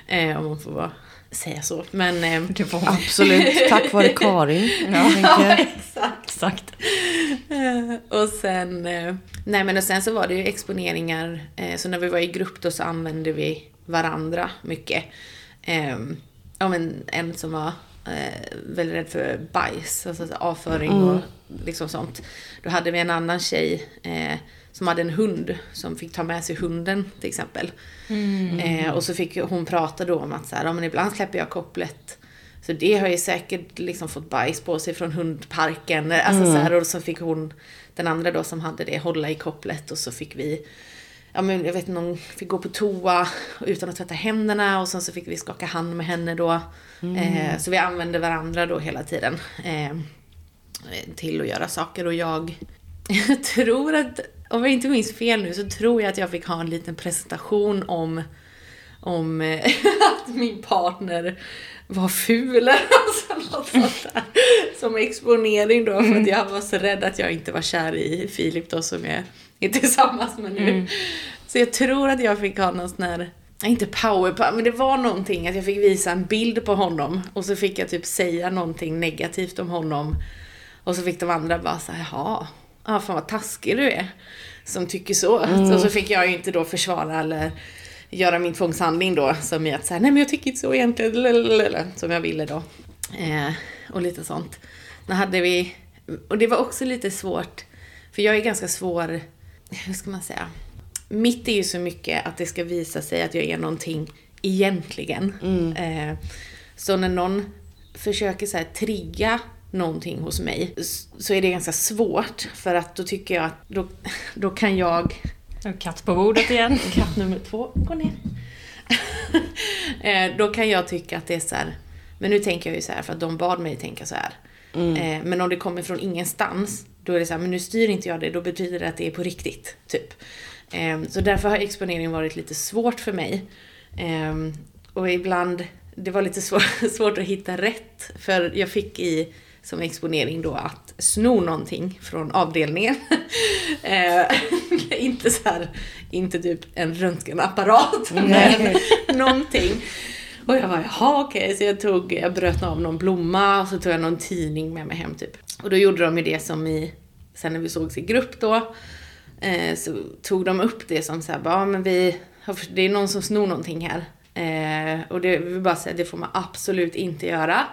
eh, om man får bara säga så. Men eh, det var Absolut, tack vare Karin. [LAUGHS] Ja. jag. exakt. exakt. Eh, och sen, eh, nej men och sen så var det ju exponeringar, eh, så när vi var i grupp då så använde vi varandra mycket. Eh, ja men en som var eh, väldigt rädd för bajs, alltså så avföring och liksom sånt. Då hade vi en annan tjej eh, som hade en hund som fick ta med sig hunden till exempel. Eh, och så fick hon prata då om att så här, ja, men ibland släpper jag kopplet så det har ju säkert liksom fått bajs på sig från hundparken. Alltså så här, och så fick hon, den andra då som hade det, hålla i kopplet och så fick vi Ja men jag vet någon fick gå på toa utan att tvätta händerna och sen så fick vi skaka hand med henne då. Eh, så vi använde varandra då hela tiden. Eh, till att göra saker och jag, jag [LAUGHS] tror att, om jag inte minns fel nu, så tror jag att jag fick ha en liten presentation om om eh, [LAUGHS] att min partner var ful alltså något sånt där. Som exponering då för att jag var så rädd att jag inte var kär i Filip då som jag är tillsammans med nu. Så jag tror att jag fick ha någon sån här inte power, men det var någonting att jag fick visa en bild på honom och så fick jag typ säga någonting negativt om honom. Och så fick de andra bara säga jaha, ja fan vad taskig du är. Som tycker så. Och så fick jag ju inte då försvara eller göra min tvångshandling då, som i att säga nej men jag tycker inte så egentligen, som jag ville då. Eh, och lite sånt. Då hade vi, och det var också lite svårt, för jag är ganska svår, hur ska man säga? Mitt är ju så mycket att det ska visa sig att jag är någonting egentligen. Mm. Eh, så när någon försöker så här trigga någonting hos mig så är det ganska svårt för att då tycker jag att då, då kan jag... Katt på bordet igen. [LAUGHS] Katt nummer två, gå ner. [LAUGHS] Eh, då kan jag tycka att det är så här, men nu tänker jag ju så här för att de bad mig tänka så här. Mm. Eh, men om det kommer från ingenstans, då är det så här, men nu styr inte jag det, då betyder det att det är på riktigt. Typ. Eh, så därför har exponering varit lite svårt för mig. Och ibland, det var lite [LAUGHS] svårt att hitta rätt. För jag fick i som exponering då att sno någonting från avdelningen. [LAUGHS] eh, [LAUGHS] inte så här, inte typ en röntgenapparat, men någonting. Och jag bara, jaha okej, okay. så jag tog, jag bröt av någon blomma och så tog jag någon tidning med mig hem typ. Och då gjorde de ju det som i, sen när vi sågs i grupp då, eh, så tog de upp det som såhär, men vi, det är någon som snor någonting här. Eh, och det vill bara säga, det får man absolut inte göra.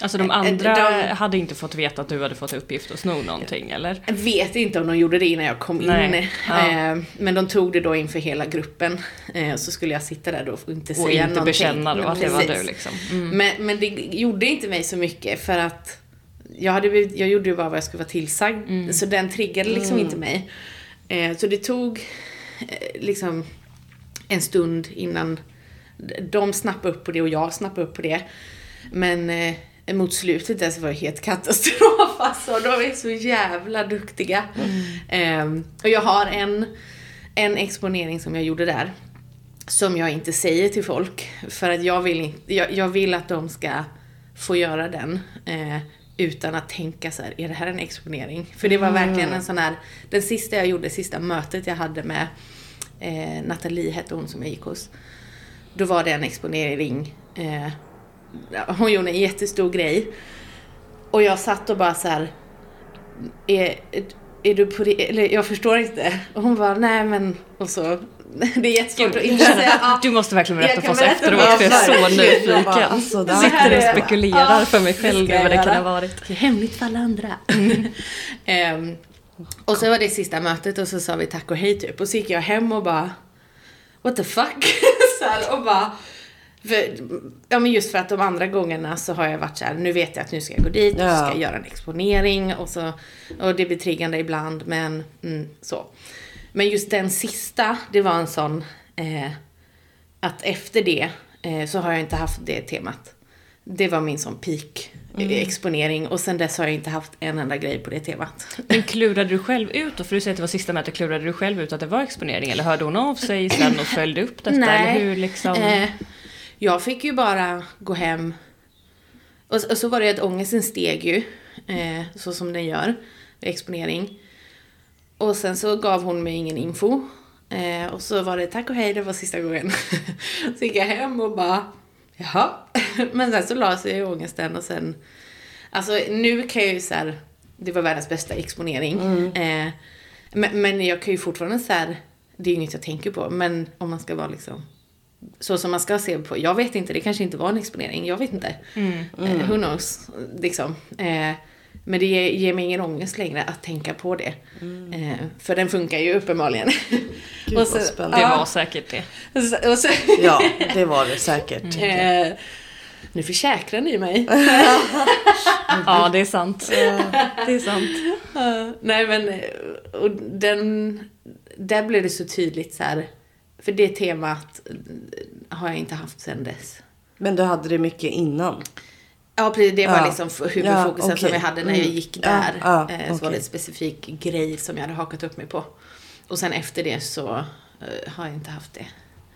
Alltså de eh, andra de, hade inte fått veta att du hade fått uppgift att sno någonting eller? Jag vet inte om de gjorde det innan jag kom Nej. in. Ja. Eh, men de tog det då inför hela gruppen. Eh, så skulle jag sitta där då och inte och säga inte någonting. Och inte bekänna då att det var du liksom. Mm. Men, men det gjorde inte mig så mycket för att jag, hade, jag gjorde ju bara vad jag skulle vara tillsagd. Mm. Så den triggade liksom mm. inte mig. Så det tog liksom en stund innan de snappade upp på det och jag snappade upp på det. Men mot slutet där så var det helt katastrof [LAUGHS] alltså. De är så jävla duktiga. Mm. Um, och jag har en, en exponering som jag gjorde där. Som jag inte säger till folk. För att jag vill, jag, jag vill att de ska få göra den. Uh, utan att tänka så här, är det här en exponering? För det var mm. verkligen en sån här, den sista jag gjorde, sista mötet jag hade med eh, Nathalie hette hon som jag gick hos. Då var det en exponering eh, hon gjorde en jättestor grej. Och jag satt och bara så här, är, är du på det? Eller jag förstår inte. Och hon bara, nej men, och så. [LAUGHS] Det är jättesvårt att inte säga. [LAUGHS] Du måste verkligen berätta för oss efteråt för jag är så nyfiken. Alltså, Sitter och spekulerar ja, för mig själv vad det kan ha varit. Det är hemligt för alla andra. um, [LAUGHS] och så var det sista mötet och så sa vi tack och hej typ. Och så gick jag hem och bara, what the fuck? så här, och bara, för, ja men just för att de andra gångerna så har jag varit så här, nu vet jag att nu ska jag gå dit, ja. och ska jag göra en exponering och så, och det blir triggande ibland men mm, så. Men just den sista, det var en sån, eh, att efter det eh, så har jag inte haft det temat. Det var min sån peak mm. exponering och sen dess har jag inte haft en enda grej på det temat. Men klurade du själv ut då? För du säger att det var sista mötet, klurade du själv ut att det var exponering? Eller hörde hon av sig sen och följde upp detta? Nej. Eller hur liksom? Eh, jag fick ju bara gå hem. Och, och så var det att ångesten steg ju, eh, så som den gör vid exponering. Och sen så gav hon mig ingen info. Eh, och så var det tack och hej, det var sista gången. [LAUGHS] så gick jag hem och bara, jaha. [LAUGHS] Men sen så la sig ångesten och sen, alltså nu kan jag ju så här, det var världens bästa exponering. Mm. Eh, men, men jag kan ju fortfarande så här, det är ju inget jag tänker på, men om man ska vara liksom så som man ska se på. Jag vet inte, det kanske inte var en exponering. Jag vet inte. Mm. Mm. Uh, who knows? Liksom. Uh, men det ger, ger, mig ingen ångest längre att tänka på det. Mm. Uh, för den funkar ju uppenbarligen. [LAUGHS] Gud och så, vad spännande. Det var säkert det. Så, och så, ja, det var det säkert. Mm. nu försäkrar ni mig. [LAUGHS] ja, det är sant. det är sant. nej men, och den, där blev det så tydligt så här för det temat har jag inte haft sedan dess. Men du hade det mycket innan? Ja, precis. Det var ja. liksom huvudfokusen ja, okay. som jag hade när jag mm. gick där. Ja, ja, så var det en specifik grej som jag hade hakat upp mig på. Och sen efter det så uh, har jag inte haft det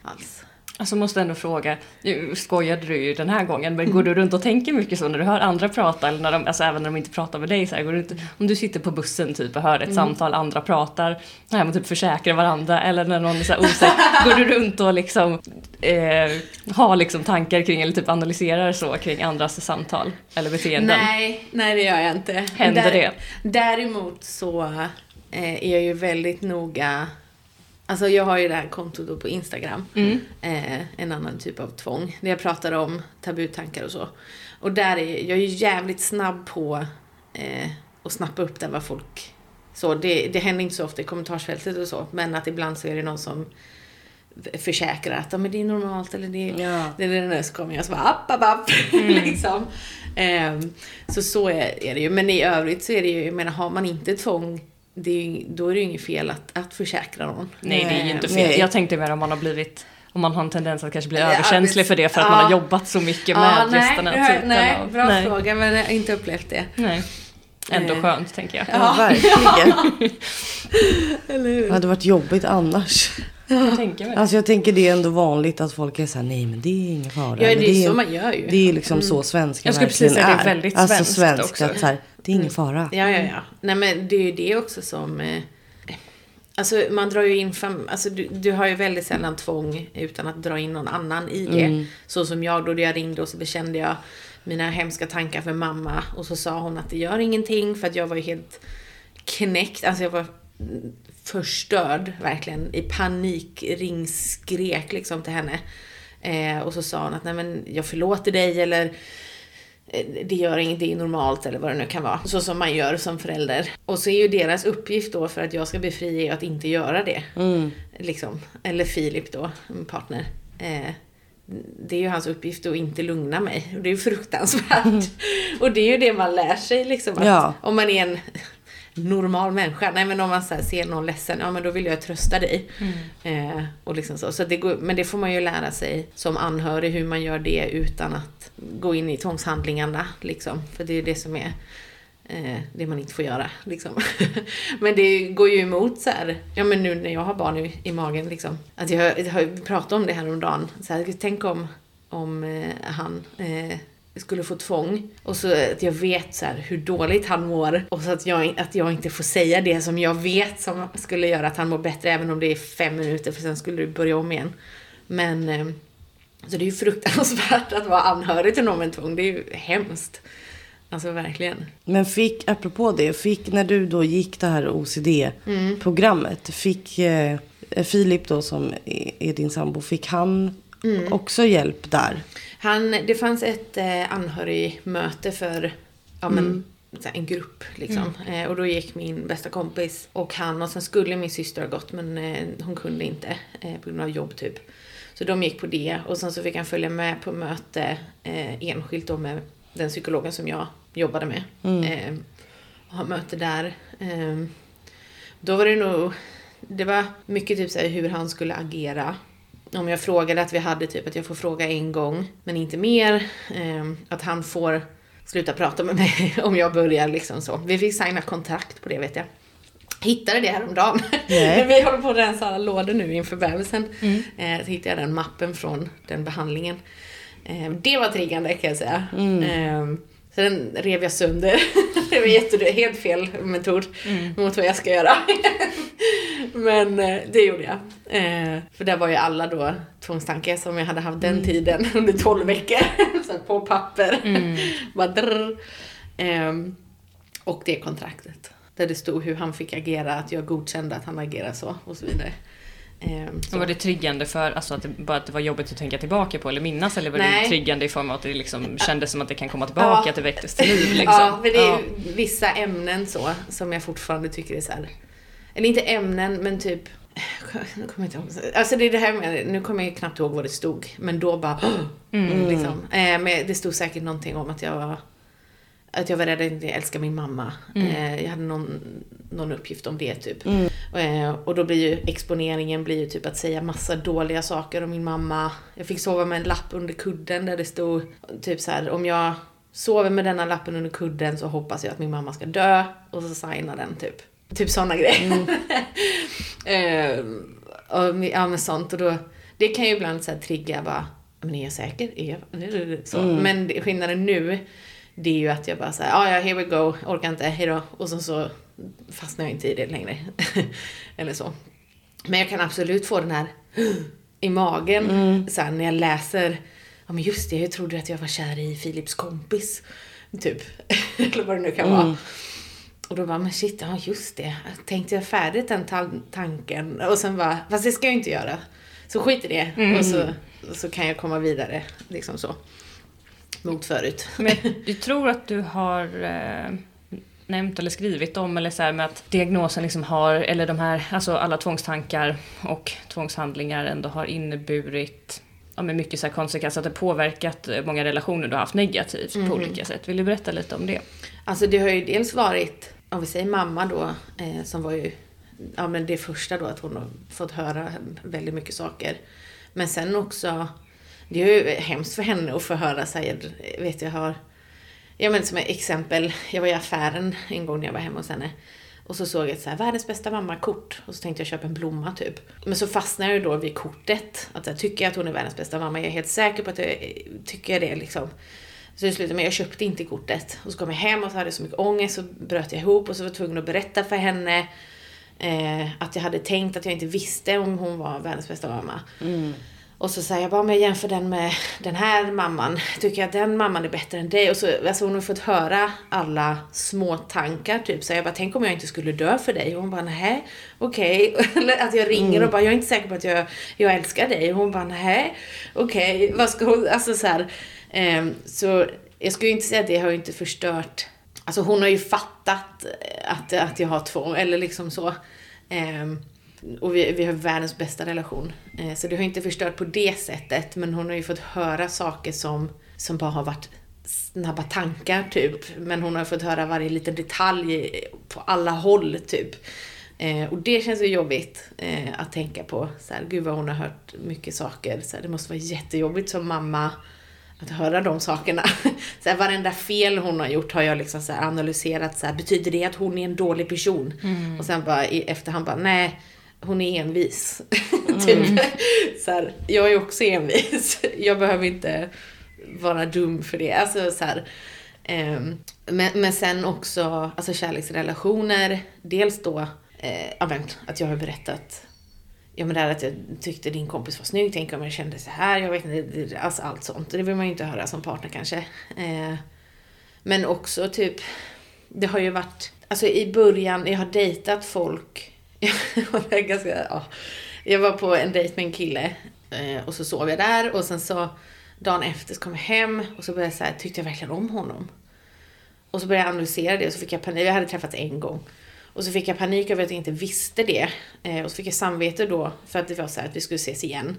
alls. Alltså måste ändå fråga, nu skojade du ju den här gången, men går du runt och tänker mycket så när du hör andra prata, eller när de, alltså även när de inte pratar med dig så här, går du inte, om du sitter på bussen typ och hör ett mm. samtal, andra pratar, när man typ försäkrar varandra, eller när någon är så osäker, [LAUGHS] går du runt och liksom eh, har liksom tankar kring, eller typ analyserar så kring andras samtal eller beteenden? Nej, nej det gör jag inte. Händer Där, det? Däremot så eh, är jag ju väldigt noga Alltså jag har ju det här kontot då på Instagram. Mm. Eh, en annan typ av tvång. Där jag pratar om tabutankar och så. Och där är jag är jävligt snabb på eh, att snappa upp där vad folk... Så det, det händer inte så ofta i kommentarsfältet och så. Men att ibland så är det någon som försäkrar att ja, men det är normalt eller det, ja. det är det där så kommer jag så bara app, app, app. [LAUGHS] Mm. liksom. Um, så så är, är, det ju. Men i övrigt så är det ju, jag menar har man inte tvång det är, då är det ju inget fel att, att försäkra någon. Nej, det är ju inte fel. Nej. Jag tänkte mer om man har blivit om man har en tendens att kanske bli ja, överkänslig för det för att ja. man har jobbat så mycket ja, med nej, just den här typen nej, av... Bra nej. fråga, men jag har inte upplevt det. Nej. Ändå nej. skönt, tänker jag. Ja, verkligen. [LAUGHS] Eller hur? Det hade varit jobbigt annars. Jag tänker mig. Alltså jag tänker det är ändå vanligt att folk är såhär, nej men det är ingen fara. Ja, det är, så man gör ju. Det är liksom mm. så svenska Jag skulle precis säga att det är väldigt svenskt alltså, svenskt också. Att så här, det är ingen fara. Ja, ja, ja. Nej men det är ju det också som... Eh, alltså man drar ju in fem, alltså du, du, har ju väldigt sällan tvång utan att dra in någon annan i det. Mm. Så som jag då, då jag ringde och så bekände jag mina hemska tankar för mamma. Och så sa hon att det gör ingenting för att jag var ju helt knäckt. Alltså jag var förstörd, verkligen. I panik ringskrek liksom till henne. Eh, och så sa hon att nej men jag förlåter dig eller det gör inget, det är normalt eller vad det nu kan vara. Så som man gör som förälder. Och så är ju deras uppgift då för att jag ska bli fri att inte göra det. Mm. Liksom. Eller Filip då, min partner. Eh, det är ju hans uppgift att inte lugna mig. Och det är ju fruktansvärt. Mm. Och det är ju det man lär sig liksom. Att ja. Om man är en normal människa. Nej men om man så ser någon ledsen, ja men då vill jag trösta dig. Mm. Eh, och liksom så. så det går, men det får man ju lära sig som anhörig hur man gör det utan att gå in i tvångshandlingarna. Liksom. För det är det som är eh, det man inte får göra. Liksom. [LAUGHS] men det går ju emot så här, ja men nu när jag har barn i, i magen liksom. Att jag, jag har pratat om det här om dagen. Så här, tänk om, om eh, han eh, skulle få tvång. Och så att jag vet så hur dåligt han mår. Och så att jag, att jag inte får säga det som jag vet som skulle göra att han mår bättre även om det är fem minuter för sen skulle du börja om igen. Men eh, så det är ju fruktansvärt att vara anhörig till någon med tvång. Det är ju hemskt. Alltså verkligen. Men fick, apropå det, fick när du då gick det här OCD-programmet, mm. fick eh, Filip då som är din sambo, fick han mm. också hjälp där? Han, det fanns ett eh, anhörigmöte för ja, men, mm. en grupp. Liksom. Mm. Eh, och då gick min bästa kompis och han och sen skulle min syster ha gått men eh, hon kunde inte eh, på grund av jobb typ. Så de gick på det och sen så fick han följa med på möte eh, enskilt då med den psykologen som jag jobbade med. Mm. Eh, ha möte där. Eh, då var det nog, det var mycket typ såhär hur han skulle agera om jag frågade att vi hade typ att jag får fråga en gång, men inte mer. Eh, att han får sluta prata med mig [LAUGHS] om jag börjar liksom så. Vi fick signa kontrakt på det vet jag. Hittade det häromdagen. Nej. [LAUGHS] vi håller på att rensa alla lådor nu inför bebisen. Mm. Eh, så hittade jag den mappen från den behandlingen. Eh, det var triggande kan jag säga. Mm. Eh, så den rev jag sönder. [LAUGHS] det var jätte, helt fel metod mm. mot vad jag ska göra. [LAUGHS] Men det gjorde jag. För där var ju alla då tvångstankar som jag hade haft den mm. tiden under 12 veckor. så på papper. Mm. Bara drr. Eh, och det kontraktet. Där det stod hur han fick agera, att jag godkände att han agerade så och så vidare. Um, var det triggande för alltså att det, bara att det var jobbigt att tänka tillbaka på eller minnas? Eller var Nej. det triggande i form av att det liksom kändes som att det kan komma tillbaka, ja. att det väcktes till liv? [LAUGHS] Liksom? Ja, för det är ja. vissa ämnen så som jag fortfarande tycker är så här, Eller inte ämnen, men typ [LAUGHS] nu kommer jag inte ihåg. Alltså det är det här med, nu kommer jag knappt ihåg vad det stod. Men då bara, [GASPS] mm. liksom. Eh, men det stod säkert någonting om att jag var att jag var rädd att jag inte älskar min mamma. Mm. Eh, jag hade någon, någon uppgift om det typ. Mm. Eh, och då blir ju exponeringen blir ju typ att säga massa dåliga saker om min mamma. Jag fick sova med en lapp under kudden där det stod typ så här, om jag sover med denna lappen under kudden så hoppas jag att min mamma ska dö. Och så signar den typ. Typ sådana grejer. Mm. [LAUGHS] eh, och, ja men sånt och då, det kan ju ibland så här trigga bara, men är jag säker? Är jag? Så. Mm. Men skillnaden nu det är ju att jag bara säger ja ja, here we go, orkar inte, hejdå. Och så, så fastnar jag inte i det längre. [LAUGHS] Eller så. Men jag kan absolut få den här [GASPS] i magen mm. sen när jag läser, ja men just det, jag trodde att jag var kär i Philips kompis. Typ. [LAUGHS] Eller vad det nu kan mm. vara. och då bara, men shit, ja just det. Tänkte jag färdigt den ta tanken? Och sen bara, fast det ska jag inte göra. Så skit i det. Mm. Och så, så kan jag komma vidare. Liksom så. Mot förut. Men [LAUGHS] jag tror att du har eh, nämnt eller skrivit om, eller så här med att diagnosen liksom har, eller de här, alltså alla tvångstankar och tvångshandlingar ändå har inneburit ja, med mycket så här konsekvenser, att det påverkat många relationer du har haft negativt mm. på olika sätt. Vill du berätta lite om det? Alltså det har ju dels varit, om vi säger mamma då, eh, som var ju ja, men det första då, att hon har fått höra väldigt mycket saker. Men sen också, det är ju hemskt för henne att få höra, så här, vet jag har, ja men som ett exempel, jag var i affären en gång när jag var hemma hos henne. Och så såg jag ett så här, världens bästa mamma-kort. Och så tänkte jag köpa en blomma typ. Men så fastnade jag ju då vid kortet. Att jag tycker att hon är världens bästa mamma. Jag är helt säker på att jag tycker det liksom. Så det slutade med jag köpte inte kortet. Och så kom jag hem och så hade jag så mycket ångest så bröt jag ihop och så var jag tvungen att berätta för henne eh, att jag hade tänkt att jag inte visste om hon var världens bästa mamma. Mm. Och så säger jag bara, om jag jämför den med den här mamman, tycker jag att den mamman är bättre än dig? Och så, alltså hon har fått höra alla små tankar typ. Så jag bara, tänk om jag inte skulle dö för dig? Och hon bara, nej, okej. Okay. [LAUGHS] Eller att jag ringer mm. och bara, jag är inte säker på att jag, jag älskar dig. Och hon bara, nej, okej. Okay. Vad ska hon, alltså så här. Eh, så jag skulle inte säga att det har inte förstört. Alltså hon har ju fattat att, att jag har två, eller liksom så. Eh, och vi, vi har världens bästa relation. Eh, så det har inte förstört på det sättet, men hon har ju fått höra saker som, som bara har varit snabba tankar typ. Men hon har fått höra varje liten detalj på alla håll typ. Eh, och det känns ju jobbigt eh, att tänka på. Så här, gud vad hon har hört mycket saker. Så här, det måste vara jättejobbigt som mamma att höra de sakerna. [LAUGHS] Så här, varenda fel hon har gjort har jag liksom så analyserat. Så här, betyder det att hon är en dålig person? Mm. Och sen bara i efterhand bara, nej hon är envis. [LAUGHS] typ. Mm. så här, jag är också envis. [LAUGHS] jag behöver inte vara dum för det. Alltså, så här, eh, men, men sen också alltså kärleksrelationer. Dels då eh, att jag har berättat Ja men det här att jag tyckte din kompis var snygg, tänk om jag kände så här, jag vet inte, alltså allt sånt. Det vill man ju inte höra som partner kanske. Eh, men också typ, det har ju varit, alltså i början, jag har dejtat folk [LAUGHS] jag var ganska, ja. Jag var på en dejt med en kille eh, och så sov jag där och sen så dagen efter så kom jag hem och så började jag så här, tyckte jag verkligen om honom? Och så började jag analysera det och så fick jag panik. Jag hade träffats en gång. Och så fick jag panik över att jag inte visste det. Eh, och så fick jag samvete då för att det var så att vi skulle ses igen.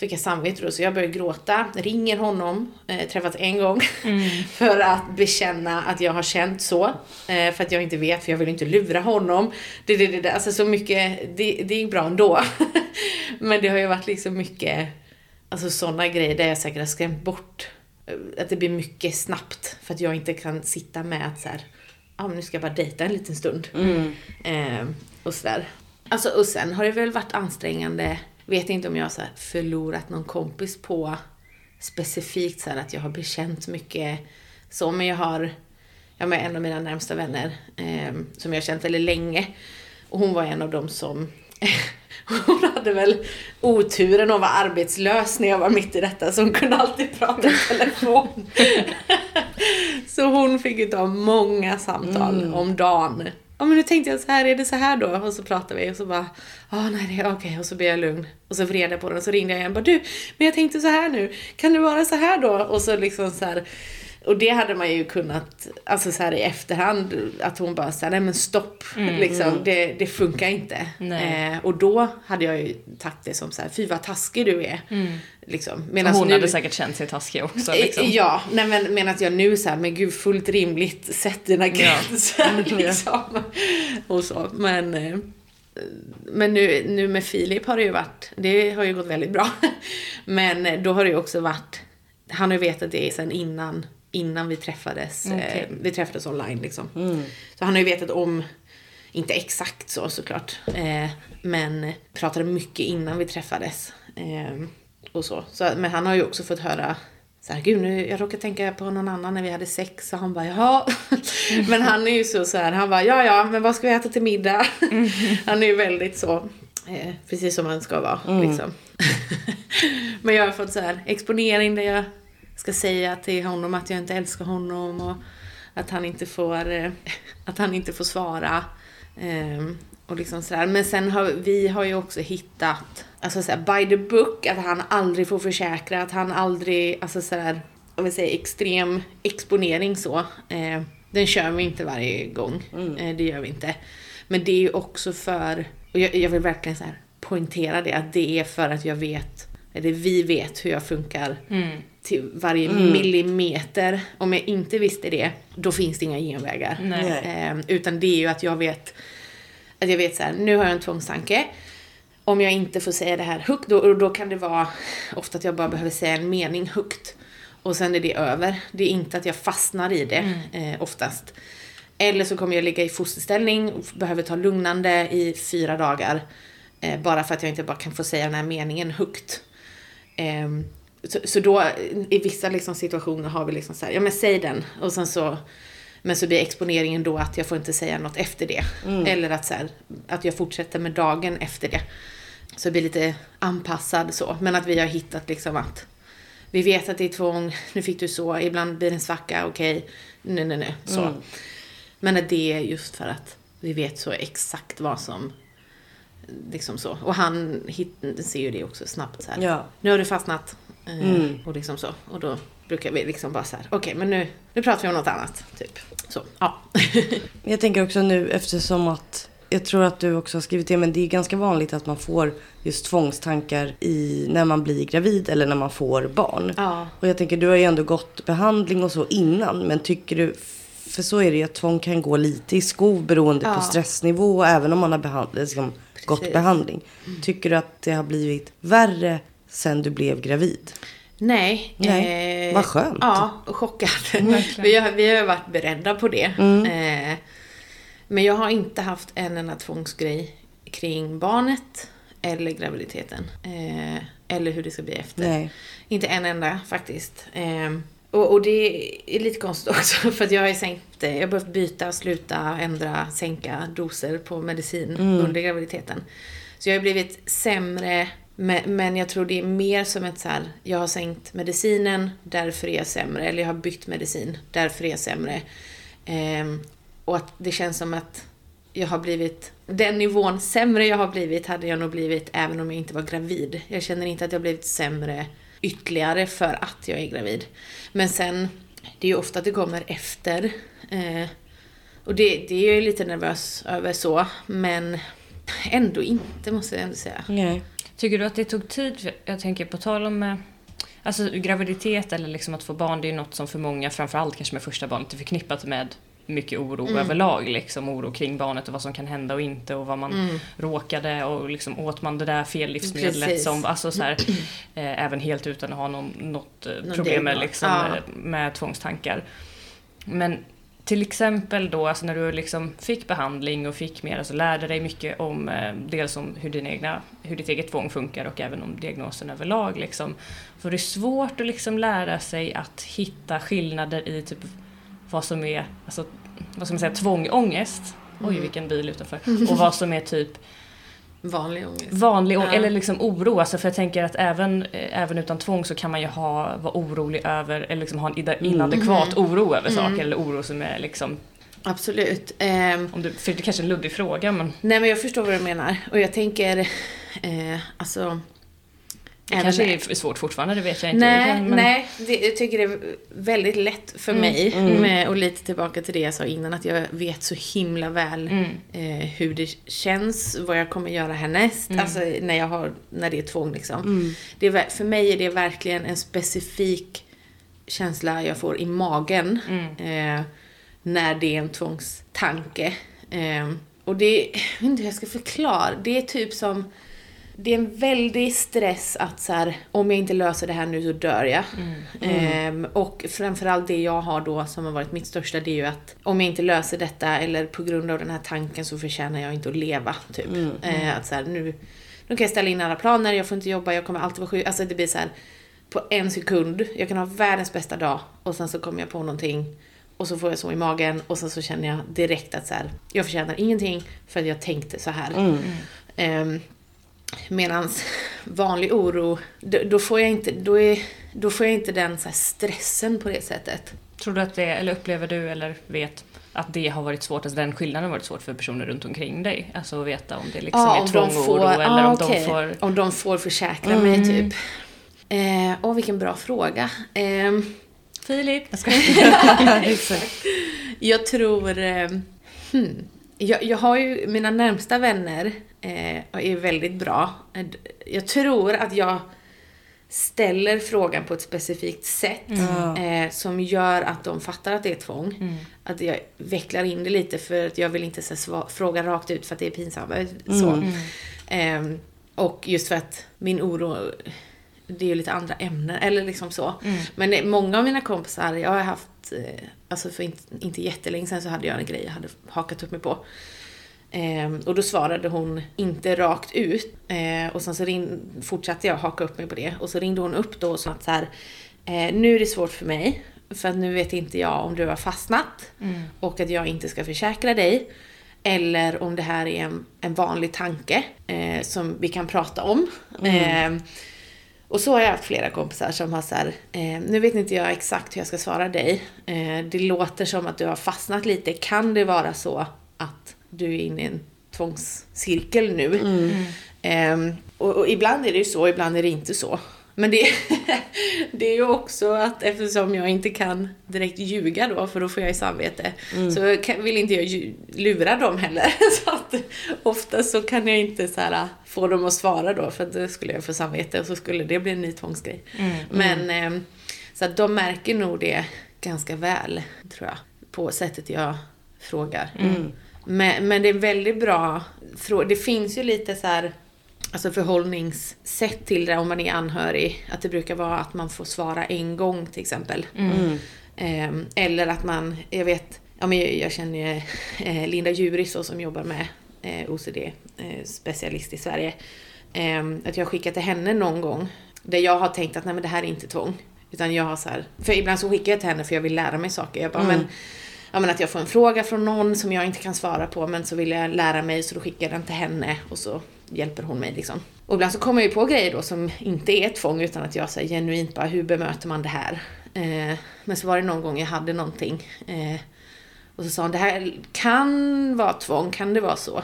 Fick jag samvete då, så jag började gråta, ringer honom, eh, träffats en gång, [LAUGHS] mm. för att bekänna att jag har känt så. Eh, för att jag inte vet, för jag vill inte lura honom. Det, det, det, alltså så mycket, det, det gick bra ändå. [LAUGHS] Men det har ju varit liksom mycket, alltså sådana grejer där jag säkert har skrämt bort. Eh, att det blir mycket snabbt, för att jag inte kan sitta med att så här, ah, nu ska jag bara dejta en liten stund. Mm. Eh, och sådär. Alltså, och sen har det väl varit ansträngande vet inte om jag har så förlorat någon kompis på specifikt så att jag har bekänt mycket så, men jag har, jag har en av mina närmsta vänner eh, som jag har känt väldigt länge. Och hon var en av dem som [LAUGHS] hon hade väl oturen att vara arbetslös när jag var mitt i detta så hon kunde alltid prata i telefon. [LAUGHS] [LAUGHS] så hon fick ju ta många samtal mm. om dagen ja men nu tänkte jag så här, är det så här då? Och så pratade vi och så bara, ja ah, nej det är okej. Okay. Och så blev jag lugn. Och så vred jag på den och så ringde jag igen och bara, du, men jag tänkte så här nu, kan det vara så här då? Och så liksom så här, och det hade man ju kunnat, alltså så här i efterhand, att hon bara sa nej men stopp, mm, liksom, mm. Det, det funkar inte. Eh, och då hade jag ju tagit det som så här, fy vad taskig du är. Mm. Liksom. Medan hon nu, hade säkert känt sig taskig också. Liksom. Ja, nej men medan jag nu så här, men gud fullt rimligt, sätt dina gränser. [LAUGHS] Ja. liksom. Och så, men eh, men nu, nu med Filip har det ju varit, det har ju gått väldigt bra. [LAUGHS] Men då har det ju också varit, han har ju vetat det sen innan innan vi träffades. Okay. Eh, vi träffades online liksom. Mm. Så han har ju vetat om, inte exakt så såklart, eh, men pratade mycket innan vi träffades. Eh, och så. så. Men han har ju också fått höra så här, gud nu, jag råkade tänka på någon annan när vi hade sex och han bara jaha. [LAUGHS] men han är ju så, så här, han bara ja ja, men vad ska vi äta till middag? Mm. [LAUGHS] han är ju väldigt så, eh, precis som man ska vara mm. liksom. [LAUGHS] men jag har fått så här exponering där jag ska säga till honom att jag inte älskar honom och att han inte får, eh, att han inte får svara. Um, och liksom sådär. Men sen har vi har ju också hittat, alltså såhär by the book, att han aldrig får försäkra, att han aldrig, alltså sådär, jag vill säga extrem exponering så. Eh, den kör vi inte varje gång. Mm. Eh, det gör vi inte. Men det är ju också för, och jag, jag vill verkligen så poängtera det, att det är för att jag vet, eller vi vet hur jag funkar mm. Till varje mm. millimeter. Om jag inte visste det, då finns det inga genvägar. Eh, utan det är ju att jag vet, att jag vet så här, nu har jag en tvångstanke. Om jag inte får säga det här högt, då, då kan det vara ofta att jag bara behöver säga en mening högt. Och sen är det över. Det är inte att jag fastnar i det mm. eh, oftast. Eller så kommer jag ligga i fosterställning och behöver ta lugnande i fyra dagar. Eh, bara för att jag inte bara kan få säga den här meningen högt. Eh, så, så, då i vissa liksom, situationer har vi liksom så här, ja men säg den. Och sen så, men så blir exponeringen då att jag får inte säga något efter det. Mm. Eller att, så här, att jag fortsätter med dagen efter det. Så det blir lite anpassad så. Men att vi har hittat liksom att vi vet att det är tvång, nu fick du så, ibland blir det en svacka, okej, okay. nej, nej, nej, så. Mm. Men att det är just för att vi vet så exakt vad som liksom så. Och han hit, ser ju det också snabbt så här. Ja. Nu har du fastnat. Eh, mm. Och liksom så. Och då brukar vi liksom bara så här, okej okay, men nu, nu pratar vi om något annat. Typ. Så, ja. [LAUGHS] jag tänker också nu eftersom att jag tror att du också har skrivit det, men det är ganska vanligt att man får just tvångstankar i, när man blir gravid eller när man får barn. Ja. Och jag tänker, du har ju ändå gått behandling och så innan, men tycker du, för så är det ju att tvång kan gå lite i skov beroende ja. på stressnivå, även om man har behand, liksom, gått behandling. Mm. Tycker du att det har blivit värre sen du blev gravid? Nej. Nej. Eh, Vad skönt. Ja, chockad. [LAUGHS] vi, har, vi har varit beredda på det. Mm. Eh, men jag har inte haft en enda tvångsgrej kring barnet eller graviditeten. Eh, eller hur det ska bli efter. Nej. Inte en enda faktiskt. Eh, och, och, det är lite konstigt [LAUGHS] också för att jag har sänkt, jag har behövt byta, sluta, ändra, sänka doser på medicin mm. under graviditeten. Så jag har blivit sämre men jag tror det är mer som ett så här, jag har sänkt medicinen, därför är jag sämre. Eller jag har bytt medicin, därför är jag sämre. Eh, och att det känns som att jag har blivit, den nivån sämre jag har blivit hade jag nog blivit även om jag inte var gravid. Jag känner inte att jag blivit sämre ytterligare för att jag är gravid. Men sen, det är ju ofta att det kommer efter. Eh, och det, det är jag ju lite nervös över så, men ändå inte måste jag ändå säga. Nej. Tycker du att det tog tid? Jag tänker på tal om eh, Alltså graviditet eller liksom att få barn, det är ju något som för många, framförallt kanske med första barnet, är förknippat med mycket oro mm. överlag. Liksom, oro kring barnet och vad som kan hända och inte och vad man mm. råkade och liksom åt man det där fel livsmedlet som, alltså så här, [CLEARS THROAT] eh, även helt utan att ha någon, något eh, någon problem med, liksom, ja. med tvångstankar. Men till exempel då, alltså när du liksom fick behandling och fick mer, alltså lärde dig mycket om eh, dels om hur, din egna, hur ditt eget tvång funkar och även om diagnosen överlag. Liksom. För det är svårt att liksom lära sig att hitta skillnader i typ vad som är alltså, vad ska man säga, tvångångest. Mm. Oj vilken bil utanför. [LAUGHS] Och vad som är typ Vanlig ångest. Vanlig ångest, ja. eller liksom oro. Alltså för jag tänker att även, eh, även utan tvång så kan man ju ha, vara orolig över, eller liksom ha en mm. inadekvat mm. oro över mm. saker. Eller oro som är liksom Absolut. Um, Om du, för det är kanske är en luddig fråga men... Nej men jag förstår vad du menar. Och jag tänker, eh, alltså det kanske är svårt fortfarande, det vet jag inte. Nej, men... nej det, jag tycker det är väldigt lätt för mm, mig. Mm. Med, och lite tillbaka till det jag sa innan, att jag vet så himla väl mm. eh, hur det känns, vad jag kommer göra härnäst. Mm. Alltså när, jag har, när det är tvång liksom. Mm. Det är, för mig är det verkligen en specifik känsla jag får i magen. Mm. Eh, när det är en tvångstanke. Eh, och det, jag vet inte hur jag ska förklara. Det är typ som det är en väldig stress att så här, om jag inte löser det här nu så dör jag. Mm. Mm. Ehm, och framförallt det jag har då som har varit mitt största det är ju att om jag inte löser detta eller på grund av den här tanken så förtjänar jag inte att leva. Typ. Mm. Ehm, att så här, nu, nu kan jag ställa in alla planer, jag får inte jobba, jag kommer alltid vara sjuk. Alltså det blir så här, på en sekund, jag kan ha världens bästa dag och sen så kommer jag på någonting och så får jag så i magen och sen så känner jag direkt att så här, jag förtjänar ingenting för att jag tänkte så här. Um, Medan vanlig oro, då, då, får jag inte, då är, då får jag inte den så stressen på det sättet. Tror du att det, eller upplever du eller vet att det har varit svårt, alltså den skillnaden har varit svårt för personer runt omkring dig? Alltså att veta om det liksom ja, är tvång och oro eller ah, om okay. de får... Om de får försäkra mm. mig typ. Eh, åh, vilken bra fråga. Eh, Filip! Jag, [LAUGHS] jag tror... Eh, hmm. jag, jag har ju mina närmsta vänner eh, är väldigt bra. Jag tror att jag ställer frågan på ett specifikt sätt mm. eh, som gör att de fattar att det är tvång. Mm. Att jag vecklar in det lite för att jag vill inte så, fråga rakt ut för att det är pinsamt. Så. Eh, och just för att min oro det är ju lite andra ämnen, eller liksom så. Mm. Men det, många av mina kompisar, jag har haft, eh, alltså för inte, inte jättelänge sedan så hade jag en grej jag hade hakat upp mig på. Eh, och då svarade hon inte rakt ut. Eh, och sen så ring, fortsatte jag haka upp mig på det. Och så ringde hon upp då och sa att så här, eh, nu är det svårt för mig. För att nu vet inte jag om du har fastnat. Mm. Och att jag inte ska försäkra dig. Eller om det här är en, en vanlig tanke eh, som vi kan prata om. Mm. Ehm, och så har jag haft flera kompisar som har så här, eh, nu vet inte jag exakt hur jag ska svara dig. Eh, det låter som att du har fastnat lite. Kan det vara så att du är inne i en tvångscirkel nu? Mm. Eh, och, och, ibland är det ju så, ibland är det inte så. Men det, [LAUGHS] det är ju också att eftersom jag inte kan direkt ljuga då, för då får jag ju samvete, mm. så vill inte jag lura dem heller. [LAUGHS] Så att ofta så kan jag inte så här, få dem att svara då, för då skulle jag få samvete och så skulle det bli en ny tvångsgrej. Mm. Men, eh, så att de märker nog det ganska väl, tror jag, på sättet jag frågar. Mm. Men, men det är väldigt bra, det finns ju lite så här alltså förhållningssätt till det om man är anhörig. Att det brukar vara att man får svara en gång till exempel. Mm. Eh, eller att man, jag vet, ja, men jag, jag känner ju eh, Linda Juris som jobbar med eh, OCD-specialist eh, i Sverige. Ehm, att jag har skickat till henne någon gång där jag har tänkt att nej men det här är inte tvång. Utan jag har så här, för ibland så skickar jag till henne för jag vill lära mig saker. Jag bara, mm. men, ja, men att jag får en fråga från någon som jag inte kan svara på men så vill jag lära mig så då skickar jag den till henne och så hjälper hon mig liksom. Och ibland så kommer jag ju på grejer då som inte är tvång utan att jag säger genuint bara hur bemöter man det här? Eh, men så var det någon gång jag hade någonting eh, och så sa hon det här kan vara tvång, kan det vara så?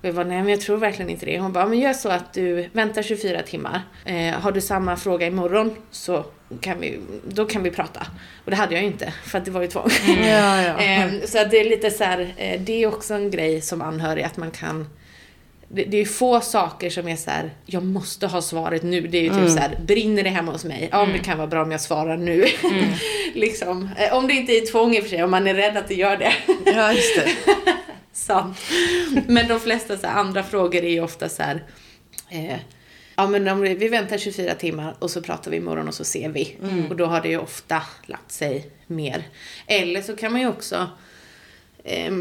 Och jag var nej men jag tror verkligen inte det. Hon bara, men gör så att du väntar 24 timmar. Eh, har du samma fråga imorgon så kan vi, då kan vi prata. Och det hade jag ju inte, för att det var ju tvång. Mm. Ja, ja. [LAUGHS] eh, så att det är lite så här, eh, det är också en grej som anhörig, att man kan det, det är få saker som är så här, jag måste ha svaret nu. Det är ju typ mm. så här, brinner det hemma hos mig? Ja, mm. det kan vara bra om jag svarar nu. Mm. [LAUGHS] liksom. Eh, om det inte är tvång i och för sig, om man är rädd att det gör det. [LAUGHS] ja, just det. Sant. Men de flesta så här, andra frågor är ju ofta så här, eh, ja men om vi väntar 24 timmar och så pratar vi imorgon och så ser vi. Mm. Och då har det ju ofta lagt sig mer. Eller så kan man ju också, eh,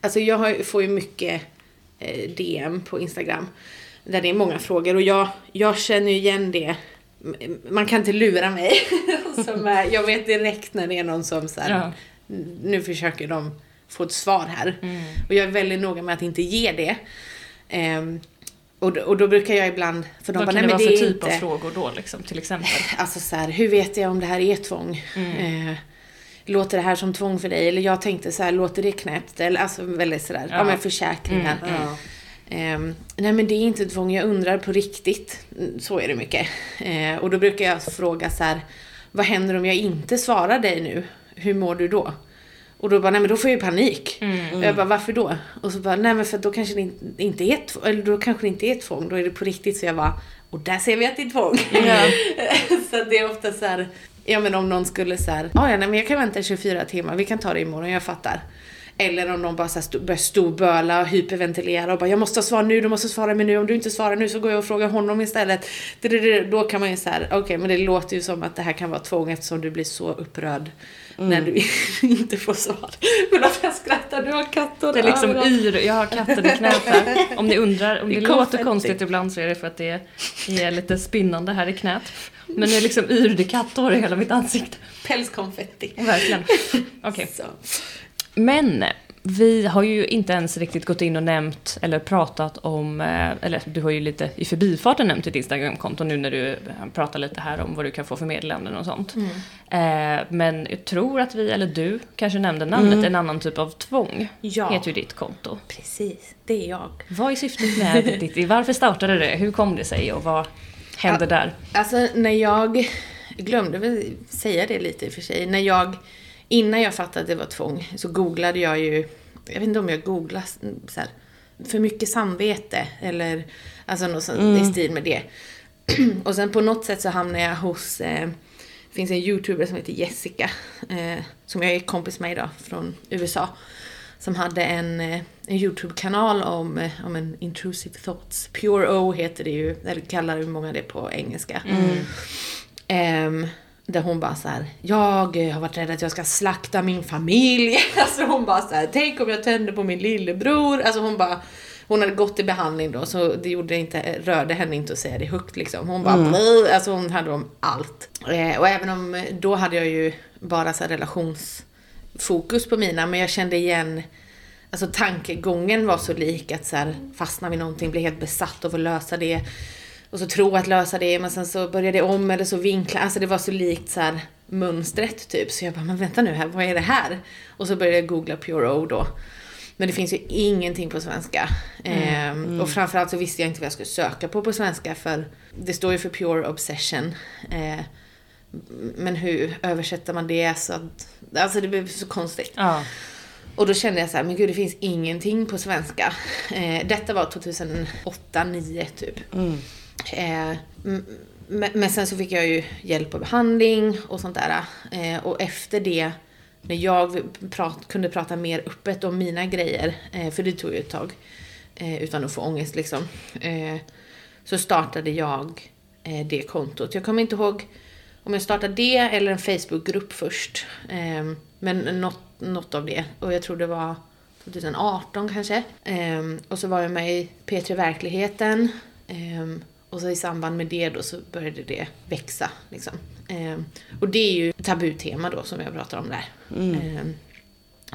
alltså jag har, får ju mycket Eh, DM på Instagram. Där det är många frågor och jag, jag känner ju igen det. Man kan inte lura mig. [LAUGHS] som är, jag vet direkt när det är någon som så här, ja. nu försöker de få ett svar här. Mm. Och jag är väldigt noga med att inte ge det. Um, och, då, och då brukar jag ibland, för de Vad bara, kan nej, det vara för typ inte... av frågor då liksom, till exempel? [LAUGHS] Alltså så här, hur vet jag om det här är tvång? Mm. Uh, låter det här som tvång för dig? Eller jag tänkte så här, låter det knäppt? Eller alltså väldigt sådär, ja, ja men försäkringar. Mm, ja. Um, nej men det är inte tvång, jag undrar på riktigt. Så är det mycket. Uh, och då brukar jag fråga så här, vad händer om jag inte svarar dig nu? Hur mår du då? Och då bara, nej men då får jag ju panik. Mm, mm. Jag bara, varför då? Och så bara, nej men för då kanske det inte är tvång, eller då kanske det inte är tvång, då är det på riktigt. Så jag bara, och där ser vi att det är tvång. Mm. [LAUGHS] så det är ofta så här, Ja men om någon skulle så här, ah, ja nej men jag kan vänta 24 timmar, vi kan ta det imorgon, jag fattar. Eller om någon bara så här börjar storböla och hyperventilera och bara jag måste ha svar nu, du måste svara mig nu, om du inte svarar nu så går jag och frågar honom istället. Då kan man ju så okej okay, men det låter ju som att det här kan vara tvång eftersom du blir så upprörd mm. när du [LAUGHS] inte får svar. Men att jag skrattar, du har katter Det är liksom yr, jag har katten i knät här. [LAUGHS] Om ni undrar, om det, det låter konstigt ibland så är det för att det är lite spinnande här i knät. Men nu liksom yr det katthår i hela mitt ansikte. Pälskonfetti. Verkligen. [LAUGHS] Okej. Okay. Men vi har ju inte ens riktigt gått in och nämnt eller pratat om, eh, eller du har ju lite i förbifarten nämnt ditt Instagramkonto nu när du pratar lite här om vad du kan få för meddelanden och sånt. Mm. Eh, men jag tror att vi, eller du kanske nämnde namnet, mm. en annan typ av tvång. Ja. Heter ju ditt konto. Precis, det är jag. Vad är syftet med [LAUGHS] ditt, varför startade det? Hur kom det sig och vad hände ja, där? Alltså när jag, glömde väl säga det lite i och för sig, när jag Innan jag fattade att det var tvång så googlade jag ju, jag vet inte om jag googlade så här, för mycket samvete eller alltså något sånt mm. i stil med det. [CLEARS THROAT] och sen på något sätt så hamnade jag hos, eh, det finns en youtuber som heter Jessica, eh, som jag är kompis med idag, från USA. Som hade en, eh, en YouTube-kanal om, eh, om en intrusive thoughts. Pure O heter det ju, eller kallar hur många det på engelska. Mm. Um, där hon bara så här, jag har varit rädd att jag ska slakta min familj. [LAUGHS] Alltså hon bara så här, tänk om jag tänder på min lillebror. Alltså hon bara, hon hade gått i behandling då så det gjorde inte, rörde henne inte att säga det högt liksom. Hon bara, mm. alltså hon hade om allt. Eh, och även om, då hade jag ju bara så relationsfokus på mina, men jag kände igen Alltså tankegången var så lik att så här, fastna vid någonting, bli helt besatt av att lösa det och så tro att lösa det, men sen så började det om eller så vinkla. Alltså det var så likt så här mönstret typ. Så jag bara, men vänta nu här, vad är det här? Och så började jag googla Pure O då. Men det finns ju ingenting på svenska. Mm, ehm, mm. Och framförallt så visste jag inte vad jag skulle söka på på svenska för det står ju för Pure Obsession. Ehm, men hur översätter man det så att, alltså det blev så konstigt. Ja. Och då kände jag så här, men gud det finns ingenting på svenska. Ehm, detta var 2008, 2009 typ. Mm. Eh, men sen så fick jag ju hjälp och behandling och sånt där. Eh, och efter det, när jag prat, kunde prata mer öppet om mina grejer, eh, för det tog ju ett tag, eh, utan att få ångest liksom. Eh, så startade jag eh, det kontot. Jag kommer inte ihåg om jag startade det eller en Facebookgrupp först. men något, något av det. Och jag tror det var 2018 kanske. och så var jag med i P3 Verkligheten. Och så i samband med det då så började det växa. Liksom. Eh, och det är ju tabutema då som jag pratar om där. Mm. Eh,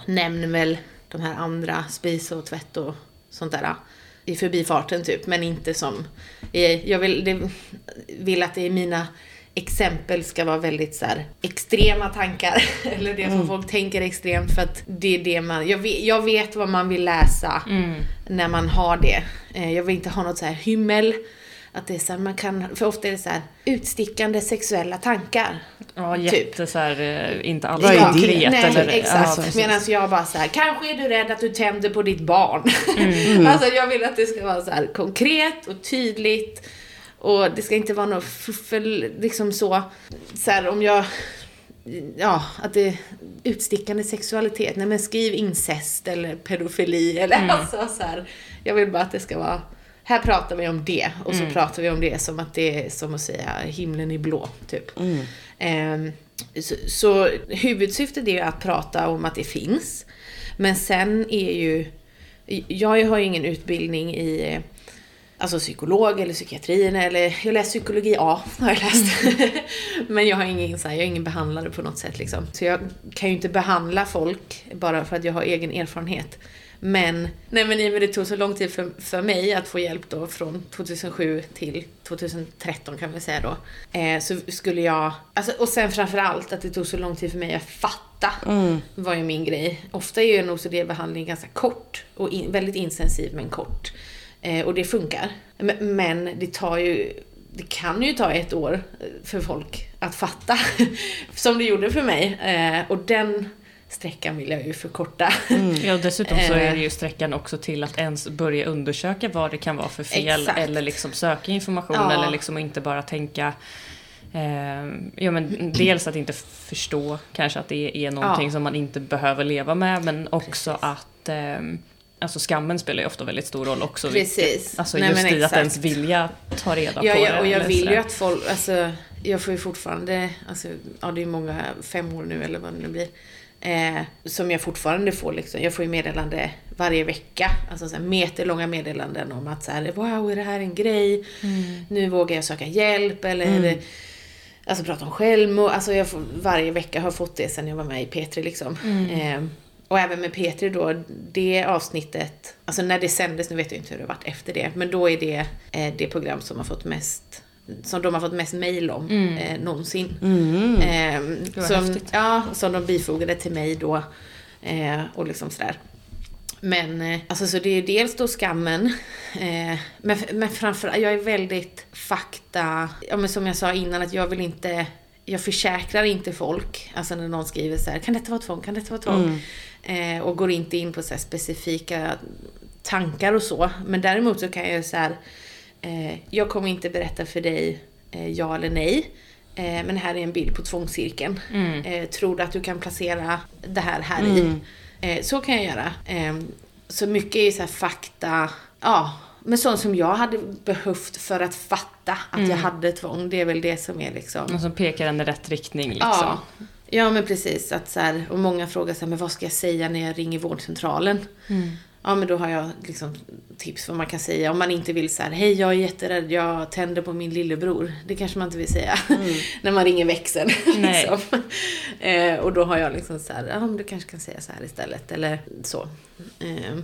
nämner väl de här andra, spis och tvätt och sånt där i förbifarten typ, men inte som... Eh, jag vill, det, vill att det är mina exempel ska vara väldigt så här, extrema tankar. [LAUGHS] Eller det som mm. folk tänker extremt för att det är det man... Jag vet, jag vet vad man vill läsa mm. när man har det. Eh, jag vill inte ha något så här hymmel att det är så här, man kan, för ofta är det så här, utstickande sexuella tankar. Ja, typ. jätte typ. så här, eh, inte alls ja, konkret. Nej, eller, exakt. Ja, Medan jag bara så här, kanske är du rädd att du tänder på ditt barn. [LAUGHS] Mm. alltså jag vill att det ska vara så här konkret och tydligt. Och det ska inte vara något fuffel, liksom så. Så här, om jag ja, att det är utstickande sexualitet. Nej men skriv incest eller pedofili eller mm. alltså så här. Jag vill bara att det ska vara här pratar vi om det och så mm. pratar vi om det som att det är som att säga himlen är blå, typ. Mm. Eh, så, så huvudsyftet är ju att prata om att det finns. Men sen är ju, jag har ju ingen utbildning i alltså psykolog eller psykiatrin eller jag läst psykologi A har jag läst. Mm. [LAUGHS] men jag har ingen, så här, jag är ingen behandlare på något sätt liksom. Så jag kan ju inte behandla folk bara för att jag har egen erfarenhet. Men, nej men i och med det tog så lång tid för, för mig att få hjälp då från 2007 till 2013 kan vi säga då. Eh, så skulle jag, alltså, och sen framförallt att det tog så lång tid för mig att fatta mm. var ju min grej. Ofta är ju en OCD-behandling ganska kort och in, väldigt intensiv men kort. Eh, och det funkar. Men, men det tar ju det kan ju ta ett år för folk att fatta. [LAUGHS] Som det gjorde för mig. Eh, och den sträckan vill jag ju förkorta. Mm. Ja, dessutom så är det ju sträckan också till att ens börja undersöka vad det kan vara för fel Exakt. eller liksom söka information ja. eller liksom inte bara tänka eh, ja, men dels att inte förstå kanske att det är någonting ja. som man inte behöver leva med men också Precis. att eh, Alltså skammen spelar ju ofta väldigt stor roll också. Precis. Alltså Nej, just i att ens vilja ta reda ja, på ja, det. och jag vill ju att folk, alltså jag får ju fortfarande, alltså ja det är många, fem år nu eller vad det nu blir. Eh, som jag fortfarande får liksom. Jag får ju meddelande varje vecka. Alltså så här meterlånga meddelanden om att så här, wow, är det här en grej? Mm. Nu vågar jag söka hjälp eller mm. Alltså prata om självmord. Alltså jag får, varje vecka har fått det sen jag var med i P3 liksom. Mm. Eh, och även med Petri då, det avsnittet, alltså när det sändes, nu vet jag inte hur det har varit efter det, men då är det eh, det program som har fått mest som de har fått mest mail om mm. eh, någonsin. Mm. Eh, som, ja, som de bifogade till mig då. Eh, och liksom sådär. Men eh, alltså så det är dels då skammen, eh, men, men framförallt, jag är väldigt fakta, ja men som jag sa innan att jag vill inte, jag försäkrar inte folk, alltså när någon skriver så här, kan detta vara tvång, kan detta vara tvång? Mm. Eh, och går inte in på så specifika tankar och så. Men däremot så kan jag så här, eh, jag kommer inte berätta för dig eh, ja eller nej. Eh, men här är en bild på tvångscirkeln. Mm. tror du att du kan placera det här här mm. i? Eh, så kan jag göra. Eh, så mycket är så fakta, ja, men sånt som jag hade behövt för att fatta att mm. jag hade tvång. Det är väl det som är liksom... Och som pekar en i rätt riktning liksom. Ja, ja men precis. Att så här, och många frågar så här, men vad ska jag säga när jag ringer vårdcentralen? Mm. Ja men då har jag liksom tips vad man kan säga. Om man inte vill så här, hej jag är jätterädd, jag tänder på min lillebror. Det kanske man inte vill säga [LAUGHS] mm. när man ringer växeln. [LAUGHS] liksom. eh, och då har jag liksom så här, ja men du kanske kan säga så här istället. Eller så. Eh,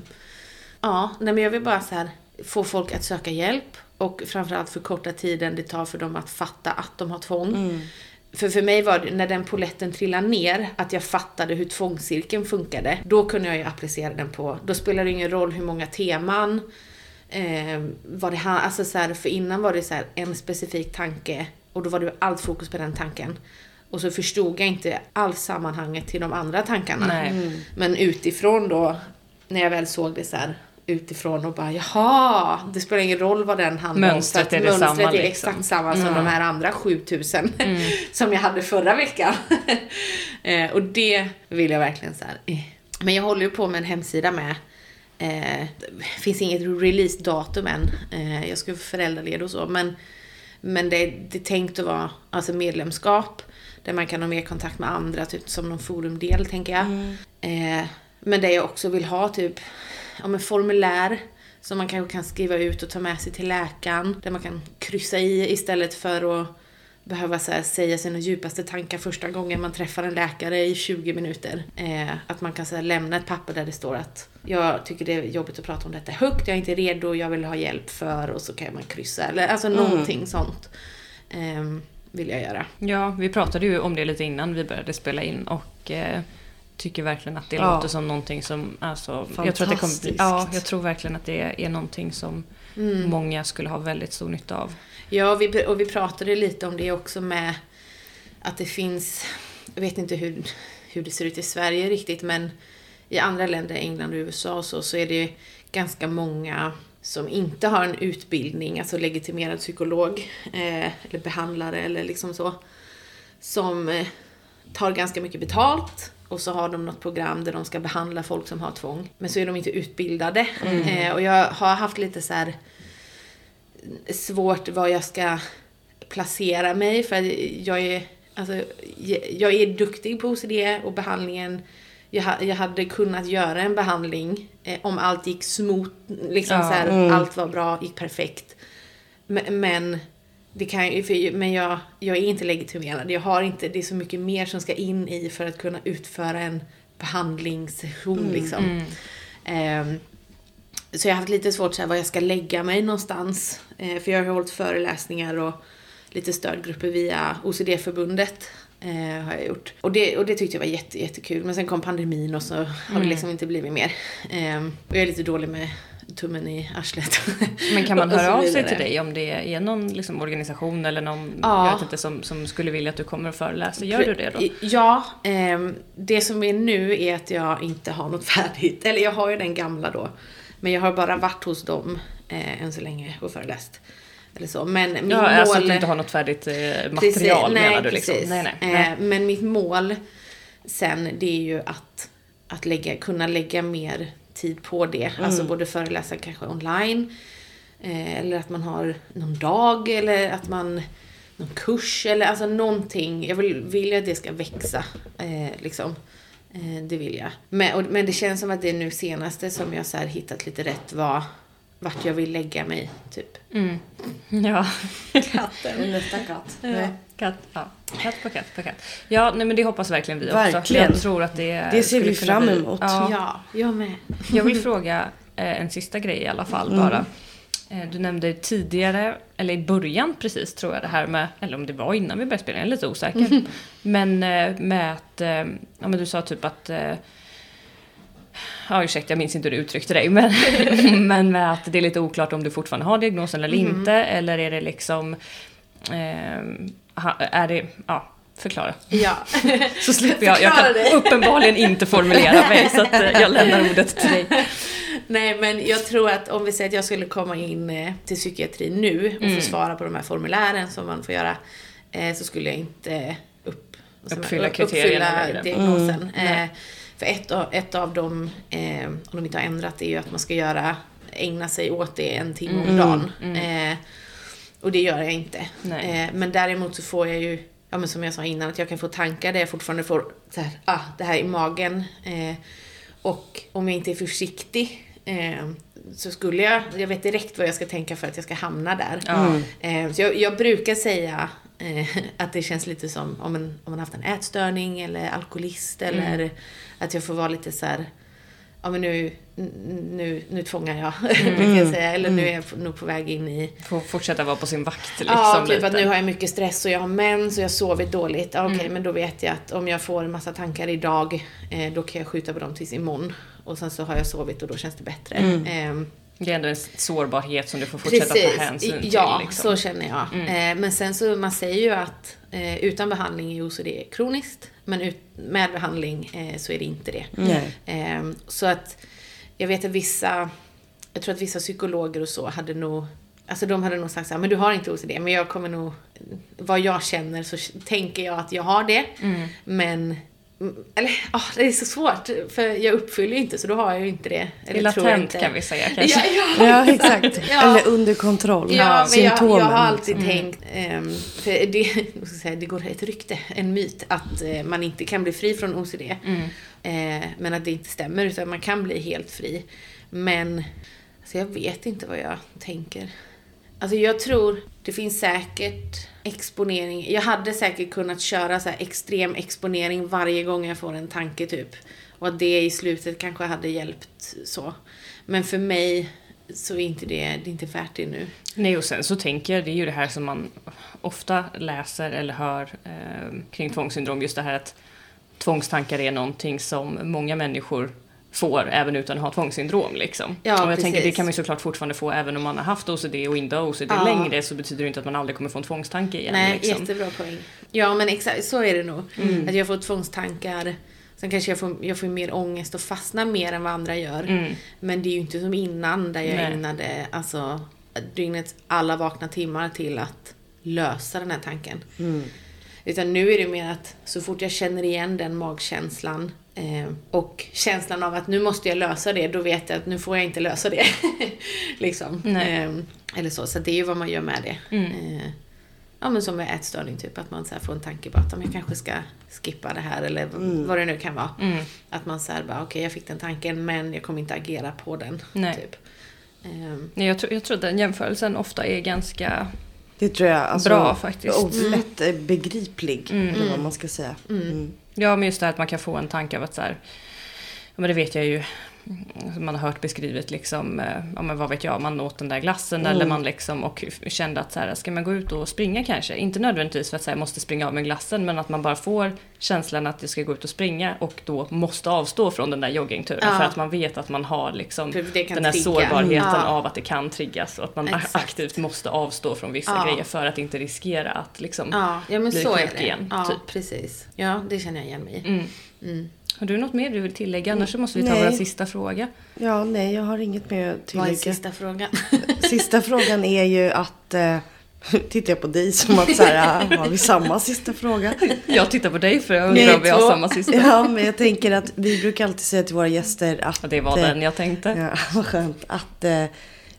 ja, nej men jag vill bara så här, få folk att söka hjälp. Och framförallt förkorta tiden det tar för dem att fatta att de har tvång. Mm. För för mig var det, när den poletten trillade ner, att jag fattade hur tvångscirkeln funkade. Då kunde jag ju applicera den på, då spelar det ingen roll hur många teman, eh, vad det alltså så här, för innan var det så här, en specifik tanke och då var det allt fokus på den tanken. Och så förstod jag inte alls sammanhanget till de andra tankarna. Mm. Men utifrån då, när jag väl såg det så här, utifrån och bara jaha, det spelar ingen roll vad den handlar mönstret om. Är det mönstret är liksom. exakt samma som mm. de här andra 7000 mm. [LAUGHS] som jag hade förra veckan. [LAUGHS] eh, och det vill jag verkligen så här. Eh. Men jag håller ju på med en hemsida med eh, det finns inget releasedatum än. Eh, jag ska vara föräldraledig och så. Men, men det, det är tänkt att vara alltså medlemskap. Där man kan ha mer kontakt med andra, typ som någon forumdel tänker jag. Mm. Eh, men det jag också vill ha typ ja, men formulär som man kanske kan skriva ut och ta med sig till läkaren. Där man kan kryssa i istället för att behöva så här, säga sina djupaste tankar första gången man träffar en läkare i 20 minuter. Eh, att man kan så här, lämna ett papper där det står att jag tycker det är jobbigt att prata om detta högt, jag är inte redo, jag vill ha hjälp för och så kan man kryssa. Eller alltså mm. någonting sånt. Eh, vill jag göra. Ja, vi pratade ju om det lite innan vi började spela in och eh, tycker verkligen att det ja. låter som någonting som... Alltså, jag, tror att det kommer bli, ja, jag tror verkligen att det är någonting som mm. många skulle ha väldigt stor nytta av. Ja, och vi, och vi pratade lite om det också med att det finns... Jag vet inte hur, hur det ser ut i Sverige riktigt, men i andra länder, England och USA och så, så är det ganska många som inte har en utbildning, alltså legitimerad psykolog eh, eller behandlare eller liksom så, som eh, tar ganska mycket betalt och så har de något program där de ska behandla folk som har tvång. Men så är de inte utbildade. Mm. Eh, och jag har haft lite så här svårt var jag ska placera mig för jag är, alltså, jag är duktig på OCD och behandlingen jag, hade kunnat göra en behandling eh, om allt gick smooth, liksom ja, så här, mm. allt var bra, gick perfekt. Men, men det kan, för, men jag, jag är inte legitimerad. Jag har inte, det är så mycket mer som ska in i för att kunna utföra en behandlingssession. Mm, liksom. Mm. Um, så jag har haft lite svårt så här, var jag ska lägga mig någonstans. Uh, för jag har hållit föreläsningar och lite stödgrupper via OCD-förbundet. Uh, har jag gjort. Och det, och det tyckte jag var jätte, jättekul. Men sen kom pandemin och så har det mm. liksom inte blivit mer. Um, och jag är lite dålig med tummen i arslet. Men kan man [LAUGHS] höra av sig till dig om det är någon liksom, organisation eller någon ja. jag vet inte, som, som skulle vilja att du kommer och föreläser? Gör du det då? Ja, eh, det som är nu är att jag inte har något [LAUGHS] färdigt. Eller jag har ju den gamla då. Men jag har bara varit hos dem eh, än så länge och föreläst. Eller så. Men mitt ja, mål... Alltså att du inte har något färdigt eh, material precis, nej, menar du? Liksom. Nej, nej, nej. Eh, men mitt mål sen det är ju att, att lägga, kunna lägga mer tid på det. Mm. Alltså både föreläsa kanske online. Eh, eller att man har någon dag eller att man någon kurs eller alltså någonting. Jag vill, vill att det ska växa. Eh, liksom. Eh, det vill jag. Men, och, men det känns som att det nu senaste som jag så här hittat lite rätt var vart jag vill lägga mig, typ. Mm. [LAUGHS] Ja. Katten. Nästa katt. Ja. Katt, ja. katt på katt på katt. Ja, nej, men det hoppas verkligen vi verkligen. också. Jag tror att det Det ser vi fram emot. Ja. ja, jag med. Jag vill fråga eh, en sista grej i alla fall mm. bara. Eh, du nämnde tidigare, eller i början precis tror jag det här med, eller om det var innan vi började spela, jag är lite osäker. Mm. Men eh, med att, eh, ja men du sa typ att ja ursäkta jag minns inte hur du uttryckte dig, men, [LAUGHS] men med att det är lite oklart om du fortfarande har diagnosen eller mm. inte, eller är det liksom, eh, är det, ja förklara. Ja. [LAUGHS] så slipper jag, jag kan uppenbarligen inte formulera mig så att jag lämnar ordet till dig. [LAUGHS] Nej men jag tror att om vi säger att jag skulle komma in eh, till psykiatrin nu och mm. få svara på de här formulären som man får göra eh, så skulle jag inte upp, uppfylla kriterierna. Uppfylla diagnosen. Mm. Eh, för ett av, ett av dem, om de inte har ändrat, är ju att man ska göra, ägna sig åt det en timme om mm. dagen. Mm. Och det gör jag inte. men däremot så får jag ju ja men som jag sa innan, att jag kan få tankar där jag fortfarande får så här, ah, det här i magen. Eh, och om jag inte är försiktig Eh, så skulle jag, jag vet direkt vad jag ska tänka för att jag ska hamna där. Mm. Eh, så jag, jag, brukar säga eh, att det känns lite som om, en, om man haft en ätstörning eller alkoholist eller mm. att jag får vara lite så här, ja men nu, nu, nu tvångar jag, [LAUGHS] mm. jag säga. Eller nu är jag nog på väg in i... Får fortsätta vara på sin vakt liksom. Ja, typ lite. att nu har jag mycket stress och jag har mens och jag sovit dåligt. Okej, okay, mm. men då vet jag att om jag får en massa tankar idag, eh, då kan jag skjuta på dem tills imorgon. Och sen så har jag sovit och då känns det bättre. Mm. Eh, det är ändå en sårbarhet som du får fortsätta Precis. ta hänsyn till. Ja, liksom. så känner jag. Mm. Eh, men sen så, man säger ju att eh, utan behandling är OCD kroniskt. Men ut, med behandling eh, så är det inte det. Mm. så att jag vet att vissa, jag tror att vissa psykologer och så hade nog Alltså de hade nog sagt så här, men du har inte OCD, men jag kommer nog, vad jag känner så tänker jag att jag har det. Mm. Men eller, oh, det är så svårt, för jag uppfyller ju inte så då har jag ju inte det. Eller det är latent kan vi säga kanske. Ja, ja. [LAUGHS] ja exakt. ja. Eller under kontroll. Ja, men jag, jag, har alltid mm. tänkt, um, för det, [LAUGHS] säga, det går ett rykte, en myt, att uh, man inte kan bli fri från OCD. Mm. Uh, men att det inte stämmer, utan man kan bli helt fri. Men, alltså jag vet inte vad jag tänker. Alltså jag tror, det finns säkert exponering. Jag hade säkert kunnat köra så extrem exponering varje gång jag får en tanke typ. Och att det i slutet kanske hade hjälpt så. Men för mig så är inte det, det är inte värt det nu. Nej och sen så tänker jag, det är ju det här som man ofta läser eller hör eh, kring tvångssyndrom, just det här att tvångstankar är någonting som många människor får även utan att ha tvångssyndrom. Liksom. Ja, och jag precis. tänker det kan man ju såklart fortfarande få även om man har haft OCD och inte har OCD ja. längre så betyder det inte att man aldrig kommer få en tvångstanke igen. Nej, liksom. jättebra poäng. Ja men exakt, så är det nog. Mm. Att jag får tvångstankar Sen kanske jag får, jag får mer ångest och fastnar mer än vad andra gör. Mm. Men det är ju inte som innan där jag Nej. ägnade alltså, dygnets alla vakna timmar till att lösa den här tanken. Mm. Utan nu är det mer att så fort jag känner igen den magkänslan Eh, och känslan av att nu måste jag lösa det, då vet jag att nu får jag inte lösa det. [LAUGHS] liksom. Eh, eller så, så det är ju vad man gör med det. Mm. Eh, ja men som med ätstörning typ, att man så får en tanke på att jag kanske ska skippa det här eller mm. vad det nu kan vara. Mm. Att man säger bara, okej okay, jag fick den tanken men jag kommer inte agera på den. Nej. Typ. Um. Jag, tror, jag tror att den jämförelsen ofta är ganska det tror jag. Alltså, bra faktiskt. Och lätt mm. begriplig, mm. eller vad man ska säga. Ja, men just det här att man kan få en tanke av att så här, ja men det vet jag ju, man har hört beskrivet liksom, eh, ja men vad vet jag, man åt den där glassen mm. eller man liksom och kände att så här, ska man gå ut och springa kanske? Inte nödvändigtvis för att säga måste springa av med glassen men att man bara får känslan att jag ska gå ut och springa och då måste avstå från den där joggingturen ja. för att man vet att man har liksom den här trigga. sårbarheten ja. av att det kan triggas och att man Exakt. [LAUGHS] aktivt måste avstå från vissa grejer för att inte riskera att liksom bli sjuk igen. Ja, typ. precis. Ja, det känner jag igen mig i. Mm. Mm. Har du något mer du vill tillägga? Annars så måste vi ta nej. vår sista fråga. Ja, nej, jag har inget mer att tillägga. Vad är sista frågan? [LAUGHS] sista frågan är ju att eh, [LAUGHS] tittar jag på dig som att så här, har vi samma sista fråga? [LAUGHS] Jag tittar på dig för jag undrar om vi har samma sista. Ja, men jag tänker att vi brukar alltid säga till våra gäster att... Ja, det var den jag tänkte. Ja, vad skönt. Att eh,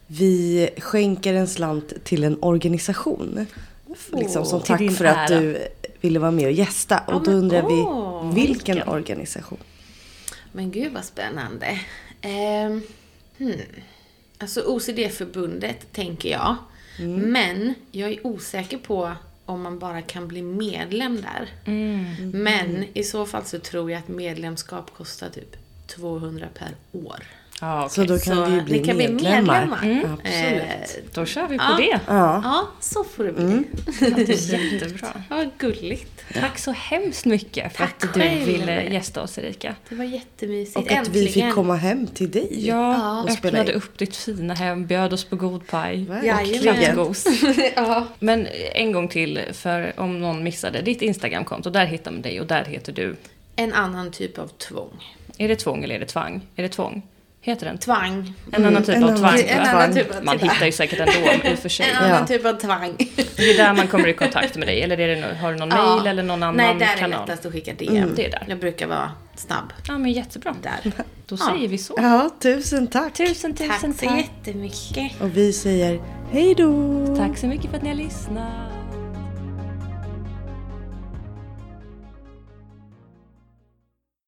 vi skänker en slant till en organisation. Oh, liksom som tack för ära. att du ville vara med och gästa. Ja, och då undrar vi, vilken, vilken, organisation? Men gud vad spännande. Eh, hmm. Alltså OCD-förbundet, tänker jag. Mm. Men jag är osäker på om man bara kan bli medlem där. Mm. Men i så fall så tror jag att medlemskap kostar typ 200 per år. Ah, okay. Så då kan så vi bli kan medlemmar. Bli medlemmar. Mm. Absolut. Eh, då kör vi på ja. det. Ja. ja, så får det bli. Mm. Det [LAUGHS] jättebra. Ja, gulligt. Tack så hemskt mycket för Tack att du själv. ville gästa oss Erika. Det var jättemysigt. Och att Äntligen. vi fick komma hem till dig. Ja, och öppnade upp ditt fina hem, bjöd oss på god paj. Jajamän. [LAUGHS] ja. Men en gång till, för om någon missade. Ditt Instagramkonto, där hittar man dig och där heter du? En annan typ av tvång. Är det tvång eller är det tvang? Är det tvång? Heter den? Tvang. En annan typ mm, av tvang. En annan typ av man hittar ju säkert ändå i och för sig. En annan typ av tvang. Det är där man kommer i kontakt med dig? Eller är det, har du någon ja. mail eller någon annan kanal? Nej, där är lättast att skicka DM. Mm. Det är där. Jag brukar vara snabb. Ja, men jättebra. Där. Då ja. säger vi så. Ja, tusen tack. Tusen, tusen tack. Tack så jättemycket. Och vi säger hej då. Tack så mycket för att ni har lyssnat.